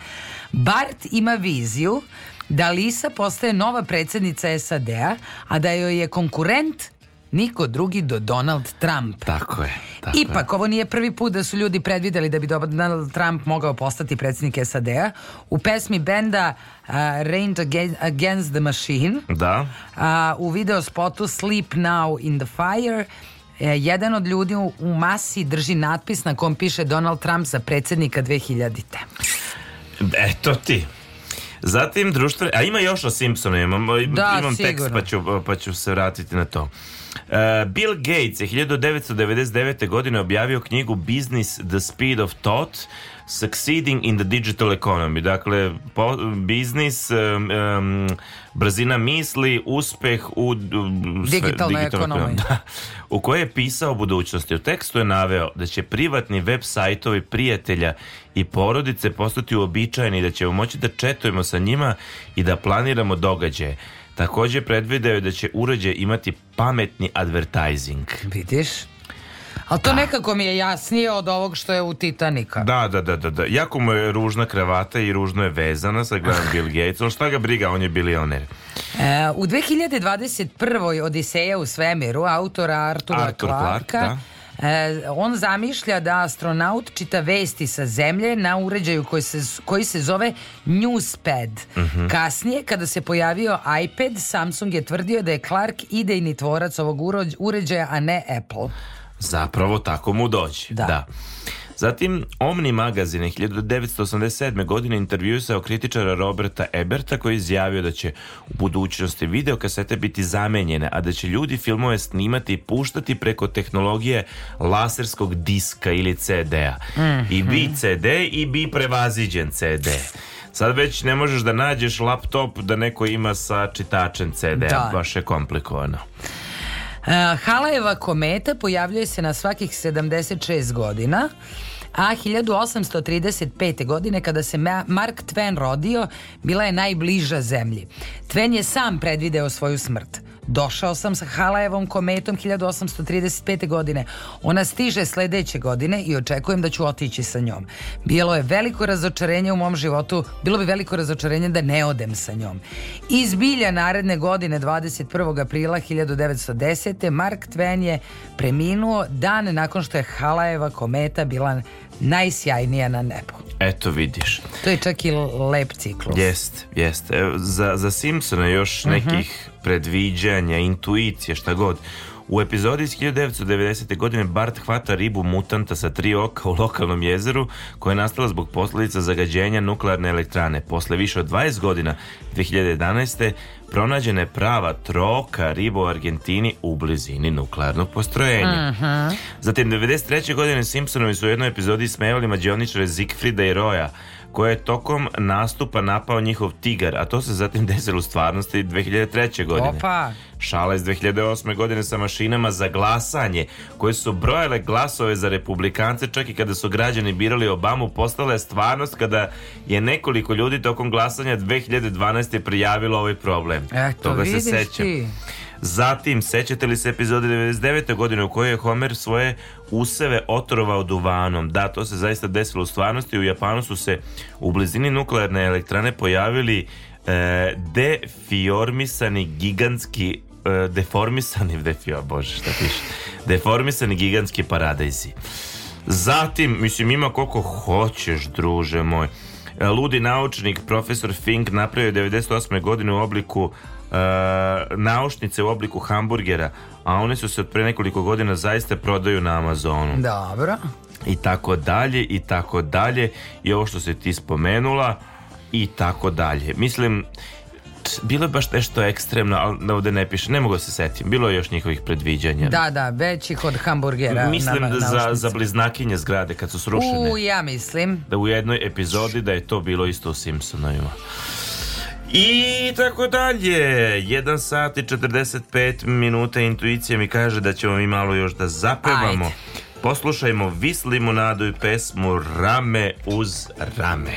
Bart ima viziju da Lisa postaje nova predsednica SAD-a, a da joj je konkurent niko drugi do Donald Trump. Tako je. Tako Ipak, je. ovo nije prvi put da su ljudi predvideli da bi Donald Trump mogao postati predsednik SAD-a. U pesmi benda uh, Range Against the Machine, da. Uh, u video spotu Sleep Now in the Fire, uh, jedan od ljudi u, u masi drži natpis na kom piše Donald Trump za predsednika 2000-te. Eto ti. Zatim društvene, a ima još o Simpsonu, imam, da, imam tekst pa ću, pa ću se vratiti na to. E, Bill Gates je 1999. godine objavio knjigu Business the Speed of Thought succeeding in the digital economy. Dakle, po, biznis, um, um, brzina misli, uspeh u... Digitalnoj ekonomiji. Da, u kojoj je pisao budućnosti. U tekstu je naveo da će privatni web sajtovi prijatelja i porodice postati uobičajeni, da ćemo moći da četujemo sa njima i da planiramo događaje. Takođe predvideo je da će uređaj imati pametni advertising. Vidiš? A to da. nekako mi je jasnije od ovog što je u Titanika. Da, da, da, da, da. Jako mu je ružna kravata i ružno je vezana, sad gledam Bill Gates, on šta ga briga, on je bilioner. E, u 2021. Odiseja u svemiru, autora Artura Artur Clarka, Clark, da. E, on zamišlja da astronaut čita vesti sa zemlje na uređaju koji se, koji se zove Newspad. Uh mhm. -huh. Kasnije, kada se pojavio iPad, Samsung je tvrdio da je Clark idejni tvorac ovog uređaja, a ne Apple. Zapravo tako mu dođe. Da. da. Zatim, Omni magazine 1987. godine intervjuisao kritičara Roberta Eberta koji je izjavio da će u budućnosti videokasete biti zamenjene, a da će ljudi filmove snimati i puštati preko tehnologije laserskog diska ili CD-a. Mm -hmm. I bi mhm. CD i bi prevaziđen CD. Sad već ne možeš da nađeš laptop da neko ima sa čitačem CD-a, da. baš je komplikovano. Halajeva kometa pojavljuje se na svakih 76 godina, a 1835. godine kada se Mark Twain rodio, bila je najbliža zemlji. Twain je sam predvideo svoju smrt. Došao sam sa Halajevom kometom 1835. godine. Ona stiže sledeće godine i očekujem da ću otići sa njom. Bilo je veliko razočarenje u mom životu, bilo bi veliko razočarenje da ne odem sa njom. Iz bilja naredne godine 21. aprila 1910. Mark Twain je preminuo dan nakon što je Halajeva kometa bila najsjajnija na nebu. Eto vidiš. To je čak i lep ciklus. Jest, jest. Evo, za, za Simpsona još uh mhm. -huh. nekih predviđanja, intuicije, šta god. U epizodi iz 1990. godine Bart hvata ribu mutanta sa tri oka u lokalnom jezeru koja je nastala zbog posledica zagađenja nuklearne elektrane. Posle više od 20 godina 2011. pronađena je prava troka riba u Argentini u blizini nuklearnog postrojenja. Uh -huh. Zatim 93. godine Simpsonovi su u jednoj epizodi smejevali mađioničare Zigfrida i Roja koja je tokom nastupa napao njihov tigar, a to se zatim desilo u stvarnosti 2003. godine. Opa! šala iz 2008. godine sa mašinama za glasanje, koje su brojale glasove za republikance čak i kada su građani birali Obamu, postala je stvarnost kada je nekoliko ljudi tokom glasanja 2012. prijavilo ovaj problem. Eto, Toga vidiš se Ti. Zatim, sećate li se epizode 99. godine u kojoj je Homer svoje useve otrovao duvanom? Da, to se zaista desilo u stvarnosti. U Japanu su se u blizini nuklearne elektrane pojavili e, defiormisani gigantski E, deformisani, gde defio, bože šta piše, deformisani gigantski paradajzi. Zatim, mislim, ima koliko hoćeš, druže moj. E, ludi naučnik, profesor Fink, napravio je 98. godine u obliku e, naušnice u obliku hamburgera, a one su se od pre nekoliko godina zaista prodaju na Amazonu. Dobro. I tako dalje, i tako dalje, i ovo što se ti spomenula, i tako dalje. Mislim, bilo je baš nešto ekstremno, ali da ovde ne piše, ne mogu da se setim. Bilo je još njihovih predviđanja. Da, da, već kod hamburgera. Mislim na, da na za, za bliznakinje zgrade kad su srušene. U, ja mislim. Da u jednoj epizodi da je to bilo isto u Simpsonovima. I tako dalje. 1 sat i 45 minuta intuicija mi kaže da ćemo mi malo još da zapevamo. Ajde. Poslušajmo Vis limonadu i pesmu Rame uz rame.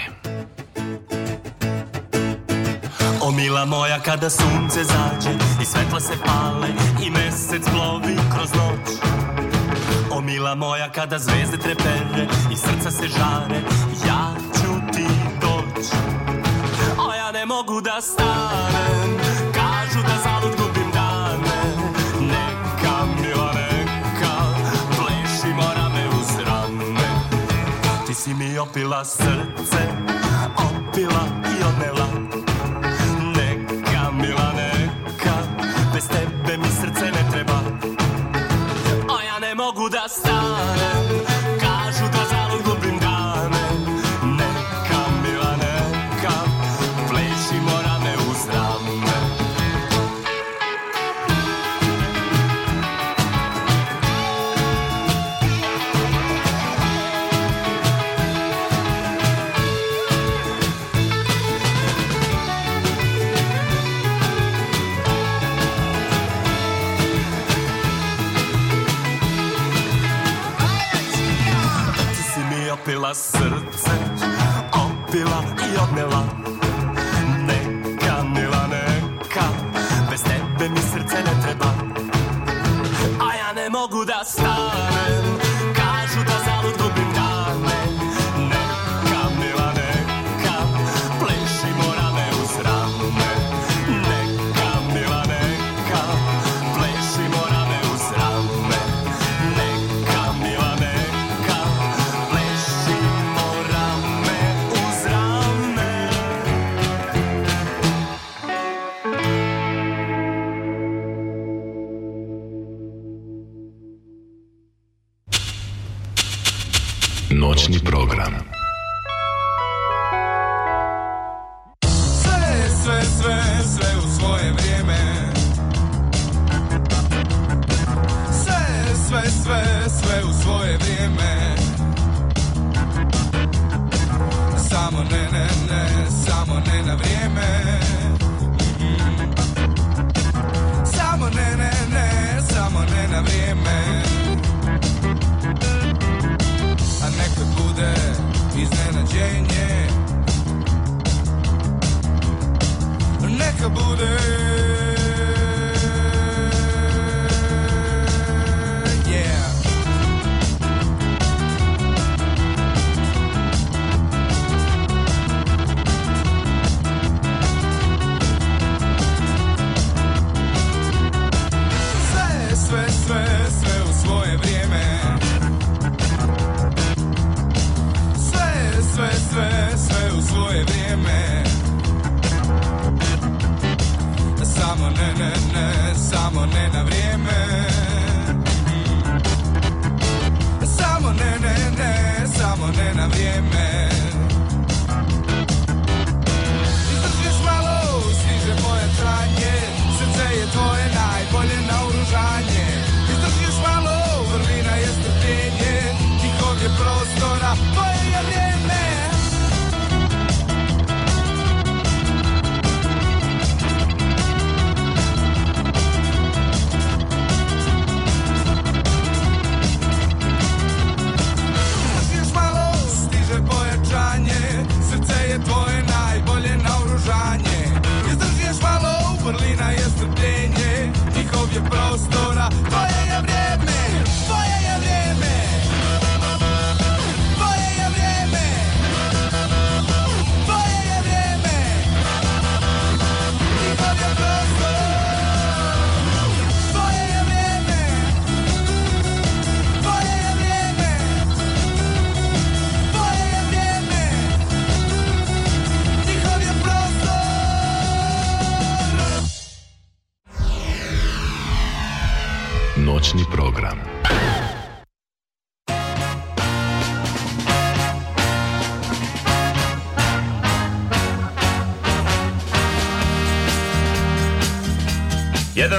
Mila moja kada sunce zađe I svetla se pale I mesec plovi kroz noć O mila moja kada zvezde trepere I srca se žare Ja ću ti doć A ja ne mogu da stanem Kažu da zalud gubim dane Neka mila neka mora me uz rame Ti si mi opila srce Opila i odnela Step. bym kupila i odnela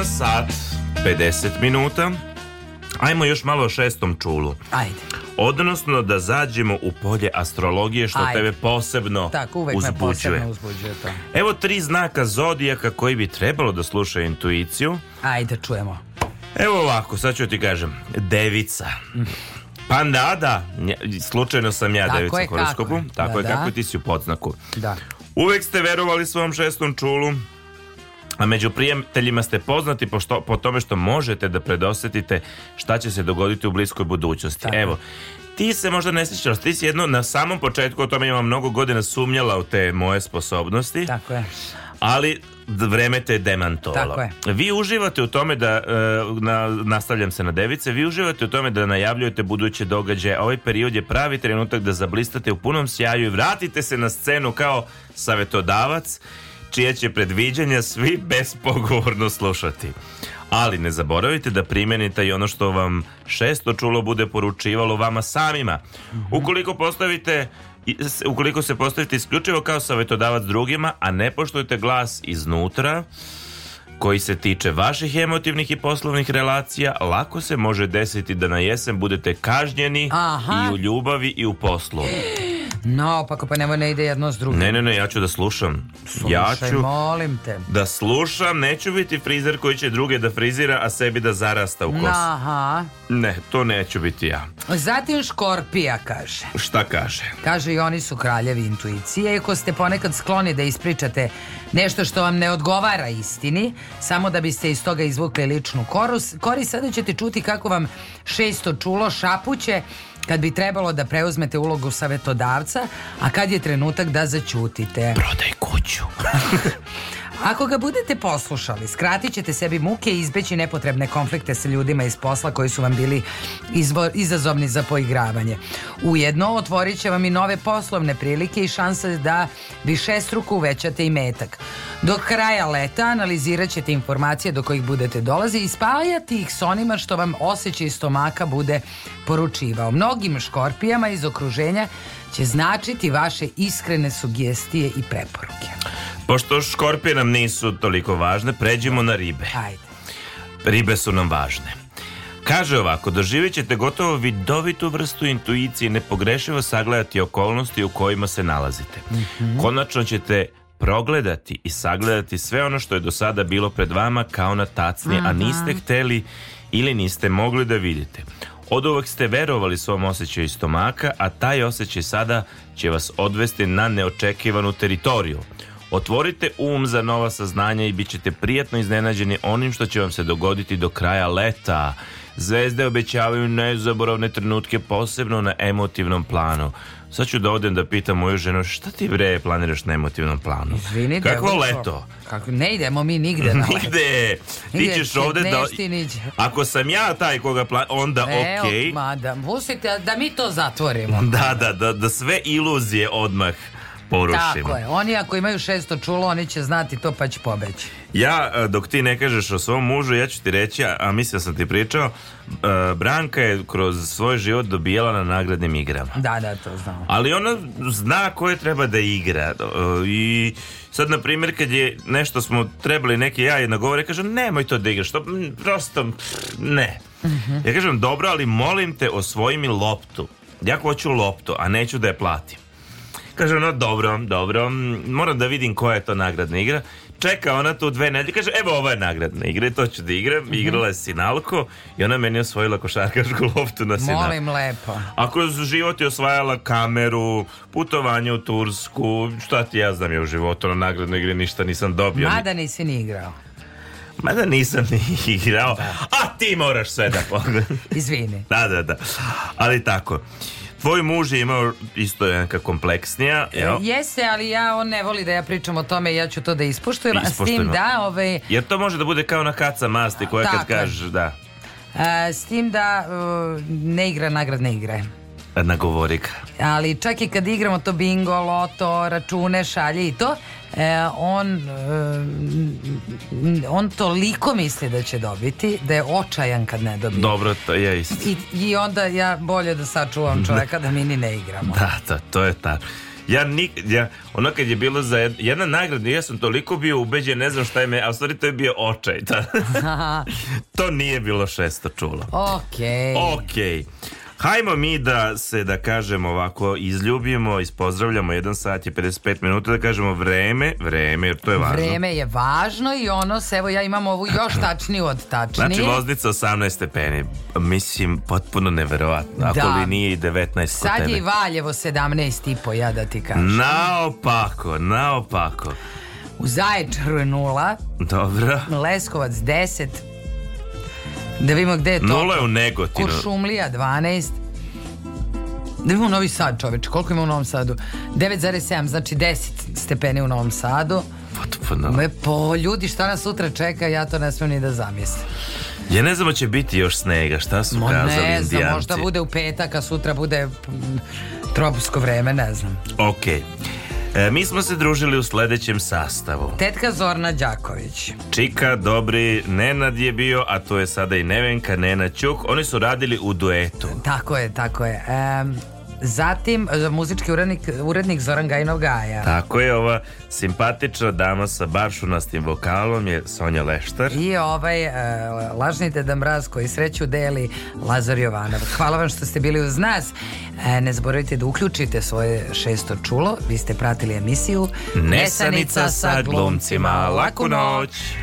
1 sat 50 minuta. Ajmo još malo o šestom čulu. Ajde. Odnosno da zađemo u polje astrologije što Ajde. tebe posebno Tako, uvek uzbuđuje. Me posebno uzbuđuje to. Evo tri znaka zodijaka koji bi trebalo da slušaju intuiciju. Ajde, čujemo. Evo ovako, sad ću ti kažem. Devica. Pa da, da. Slučajno sam ja Tako devica u horoskopu. Tako da, da. je kako da. ti si u podznaku. Da. Uvek ste verovali svom šestom čulu. A među prijateljima ste poznati po, što, po tome što možete da predosetite šta će se dogoditi u bliskoj budućnosti. Tako. Evo, ti se možda ne sjećaš, ti si jedno na samom početku, o tome imam mnogo godina sumnjala u te moje sposobnosti. Tako je. Ali vreme te demantovalo. Tako je. Vi uživate u tome da, e, na, nastavljam se na device, vi uživate u tome da najavljujete buduće događaje, ovaj period je pravi trenutak da zablistate u punom sjaju i vratite se na scenu kao savetodavac čije će predviđanja svi bespogovorno slušati. Ali ne zaboravite da primenite i ono što vam šesto čulo bude poručivalo vama samima. Mhm. Ukoliko postavite ukoliko se postavite isključivo kao savjetodavac drugima, a ne poštujete glas iznutra, koji se tiče vaših emotivnih i poslovnih relacija, lako se može desiti da na jesen budete kažnjeni Aha. i u ljubavi i u poslu. Naopako, pa nemoj ne ide jedno s drugim. Ne, ne, ne, ja ću da slušam. Slušaj, ja ću molim te. Da slušam, neću biti frizer koji će druge da frizira, a sebi da zarasta u kosu. Aha. Ne, to neću biti ja. Zatim Škorpija kaže. Šta kaže? Kaže i oni su kraljevi intuicije, iako ste ponekad skloni da ispričate nešto što vam ne odgovara istini, samo da biste iz toga izvukli ličnu korus. Kori, sada ćete čuti kako vam šesto čulo šapuće kad bi trebalo da preuzmete ulogu savetodavca, a kad je trenutak da zaćutite. Prodaj kuću. Ako ga budete poslušali, skratit ćete sebi muke i izbeći nepotrebne konflikte sa ljudima iz posla koji su vam bili izvor, izazovni za poigravanje. Ujedno otvorit će vam i nove poslovne prilike i šanse da višestruko uvećate i metak. Do kraja leta analizirat ćete informacije do kojih budete dolazi i spajati ih s onima što vam osjećaj stomaka bude poručivao. Mnogim škorpijama iz okruženja će značiti vaše iskrene sugestije i preporuke. Pošto škorpije nam nisu toliko važne, pređemo na ribe. Ajde. Ribe su nam važne. Kaže ovako, doživjet ćete gotovo vidovitu vrstu intuicije nepogrešivo sagledati okolnosti u kojima se nalazite. Mm -hmm. Konačno ćete progledati i sagledati sve ono što je do sada bilo pred vama kao na tacni, Aha. a mhm. niste hteli ili niste mogli da vidite. Od uvek ste verovali svom osjećaju stomaka, a taj osjećaj sada će vas odvesti na neočekivanu teritoriju. Otvorite um za nova saznanja i bit ćete prijatno iznenađeni onim što će vam se dogoditi do kraja leta. Zvezde obećavaju nezaboravne trenutke posebno na emotivnom planu. Sad ću da odem da pitam moju ženu šta ti bre planiraš na emotivnom planu? Izvini, Kakvo devučo. leto? Kako, ne idemo mi nigde na da. leto. Nigde. Ti ćeš ovde da... Ti Ako sam ja taj koga plan... Onda ne, okej. Okay. Ma da, pustite da mi to zatvorimo. Da, da, da, da sve iluzije odmah porušimo. Tako je, oni ako imaju šesto čulo, oni će znati to pa će pobeći. Ja, e, dok ti ne kažeš o svom mužu, ja ću ti reći, a, a mislim sam ti pričao, e, Branka je kroz svoj život dobijala na nagradnim igrama. Da, da, to znam. Ali ona zna koje treba da igra. E, I sad, na primjer, kad je nešto smo trebali, neki ja jedna govore, kažem, nemoj to da igraš, to prosto ne. Mhm. Ja kažem, dobro, ali molim te, osvoji mi loptu. Ja hoću loptu, a neću da je platim. Kaže ona, dobro, dobro, moram da vidim koja je to nagradna igra. Čeka ona tu dve nedelje, kaže, evo ova je nagradna igra, i to ću da igram. Mm -hmm. Igrala je Sinalko i ona meni osvojila košarkašku loptu na Sinalko. Molim lepo. Ako je život je osvajala kameru, putovanje u Tursku, šta ti ja znam je u životu, na nagradnoj igri ništa nisam dobio. Mada nisi ni igrao. Mada nisam ni igrao, da. a ti moraš sve da pogledam. Izvini. da, da, da. Ali tako. Tvoj muž je imao isto neka kompleksnija. Jel? E, jeste, ali ja on ne voli da ja pričam o tome, ja ću to da ispoštujem. A s tim da, ovaj... Jer to može da bude kao na kaca masti koja Tako. kad kažeš, da. A, e, s tim da e, ne igra nagrad ne igre nagovorika. Ali čak i kad igramo to bingo, loto, račune, šalje i to, e, on, e, on toliko misli da će dobiti, da je očajan kad ne dobije. Dobro, to je isto. I, i onda ja bolje da sačuvam da. čoveka da mi ni ne igramo. Da, da, to je ta. Ja, nik, ja ono kad je bilo za jedna, jedna nagrada, ja sam toliko bio ubeđen, ne znam šta je me, a stvari to je bio očaj. to nije bilo šesto čulo. Okej. Okay. Okej. Okay. Hajmo mi da se, da kažemo ovako, izljubimo, ispozdravljamo, jedan sat je 55 minuta, da kažemo vreme, vreme, jer to je važno. Vreme je važno i ono se, evo ja imam ovu još tačniju od tačnije. Znači, Loznica 18 stepeni, mislim, potpuno neverovatno, ako da. li nije i 19 Sad je i Valjevo 17 i po, ja da ti kažem. Naopako, naopako. U Zaječaru je nula. Dobro. Leskovac 10, Da vidimo gde je to. Nula je u Negotinu. Kuršumlija 12. Da vidimo Novi Sad čoveče, koliko ima u Novom Sadu? 9,7, znači 10 stepeni u Novom Sadu. Potpuno. Me ljudi šta nas sutra čeka, ja to ne smijem ni da zamislim. Ja ne znam će biti još snega, šta su Mo, kazali ne znam, indijanci. možda bude u petak, a sutra bude tropsko vreme, ne znam. Okej. Okay. E, mi smo se družili u sledećem sastavu. Tetka Zorna Đaković. Čika, Dobri, Nenad je bio, a to je sada i Nevenka, Nena Ćuk. Oni su radili u duetu. Tako je, tako je. E, Zatim, e, muzički urednik, urednik Zoran Gajinov Gaja. Tako je, ova simpatična dama sa baršunastim vokalom je Sonja Leštar. I ovaj uh, lažni deda mraz koji sreću deli Lazar Jovanov. Hvala vam što ste bili uz nas. E, ne zaboravite da uključite svoje šesto čulo. Vi ste pratili emisiju Nesanica, Nesanica sa glumcima. Laku noć!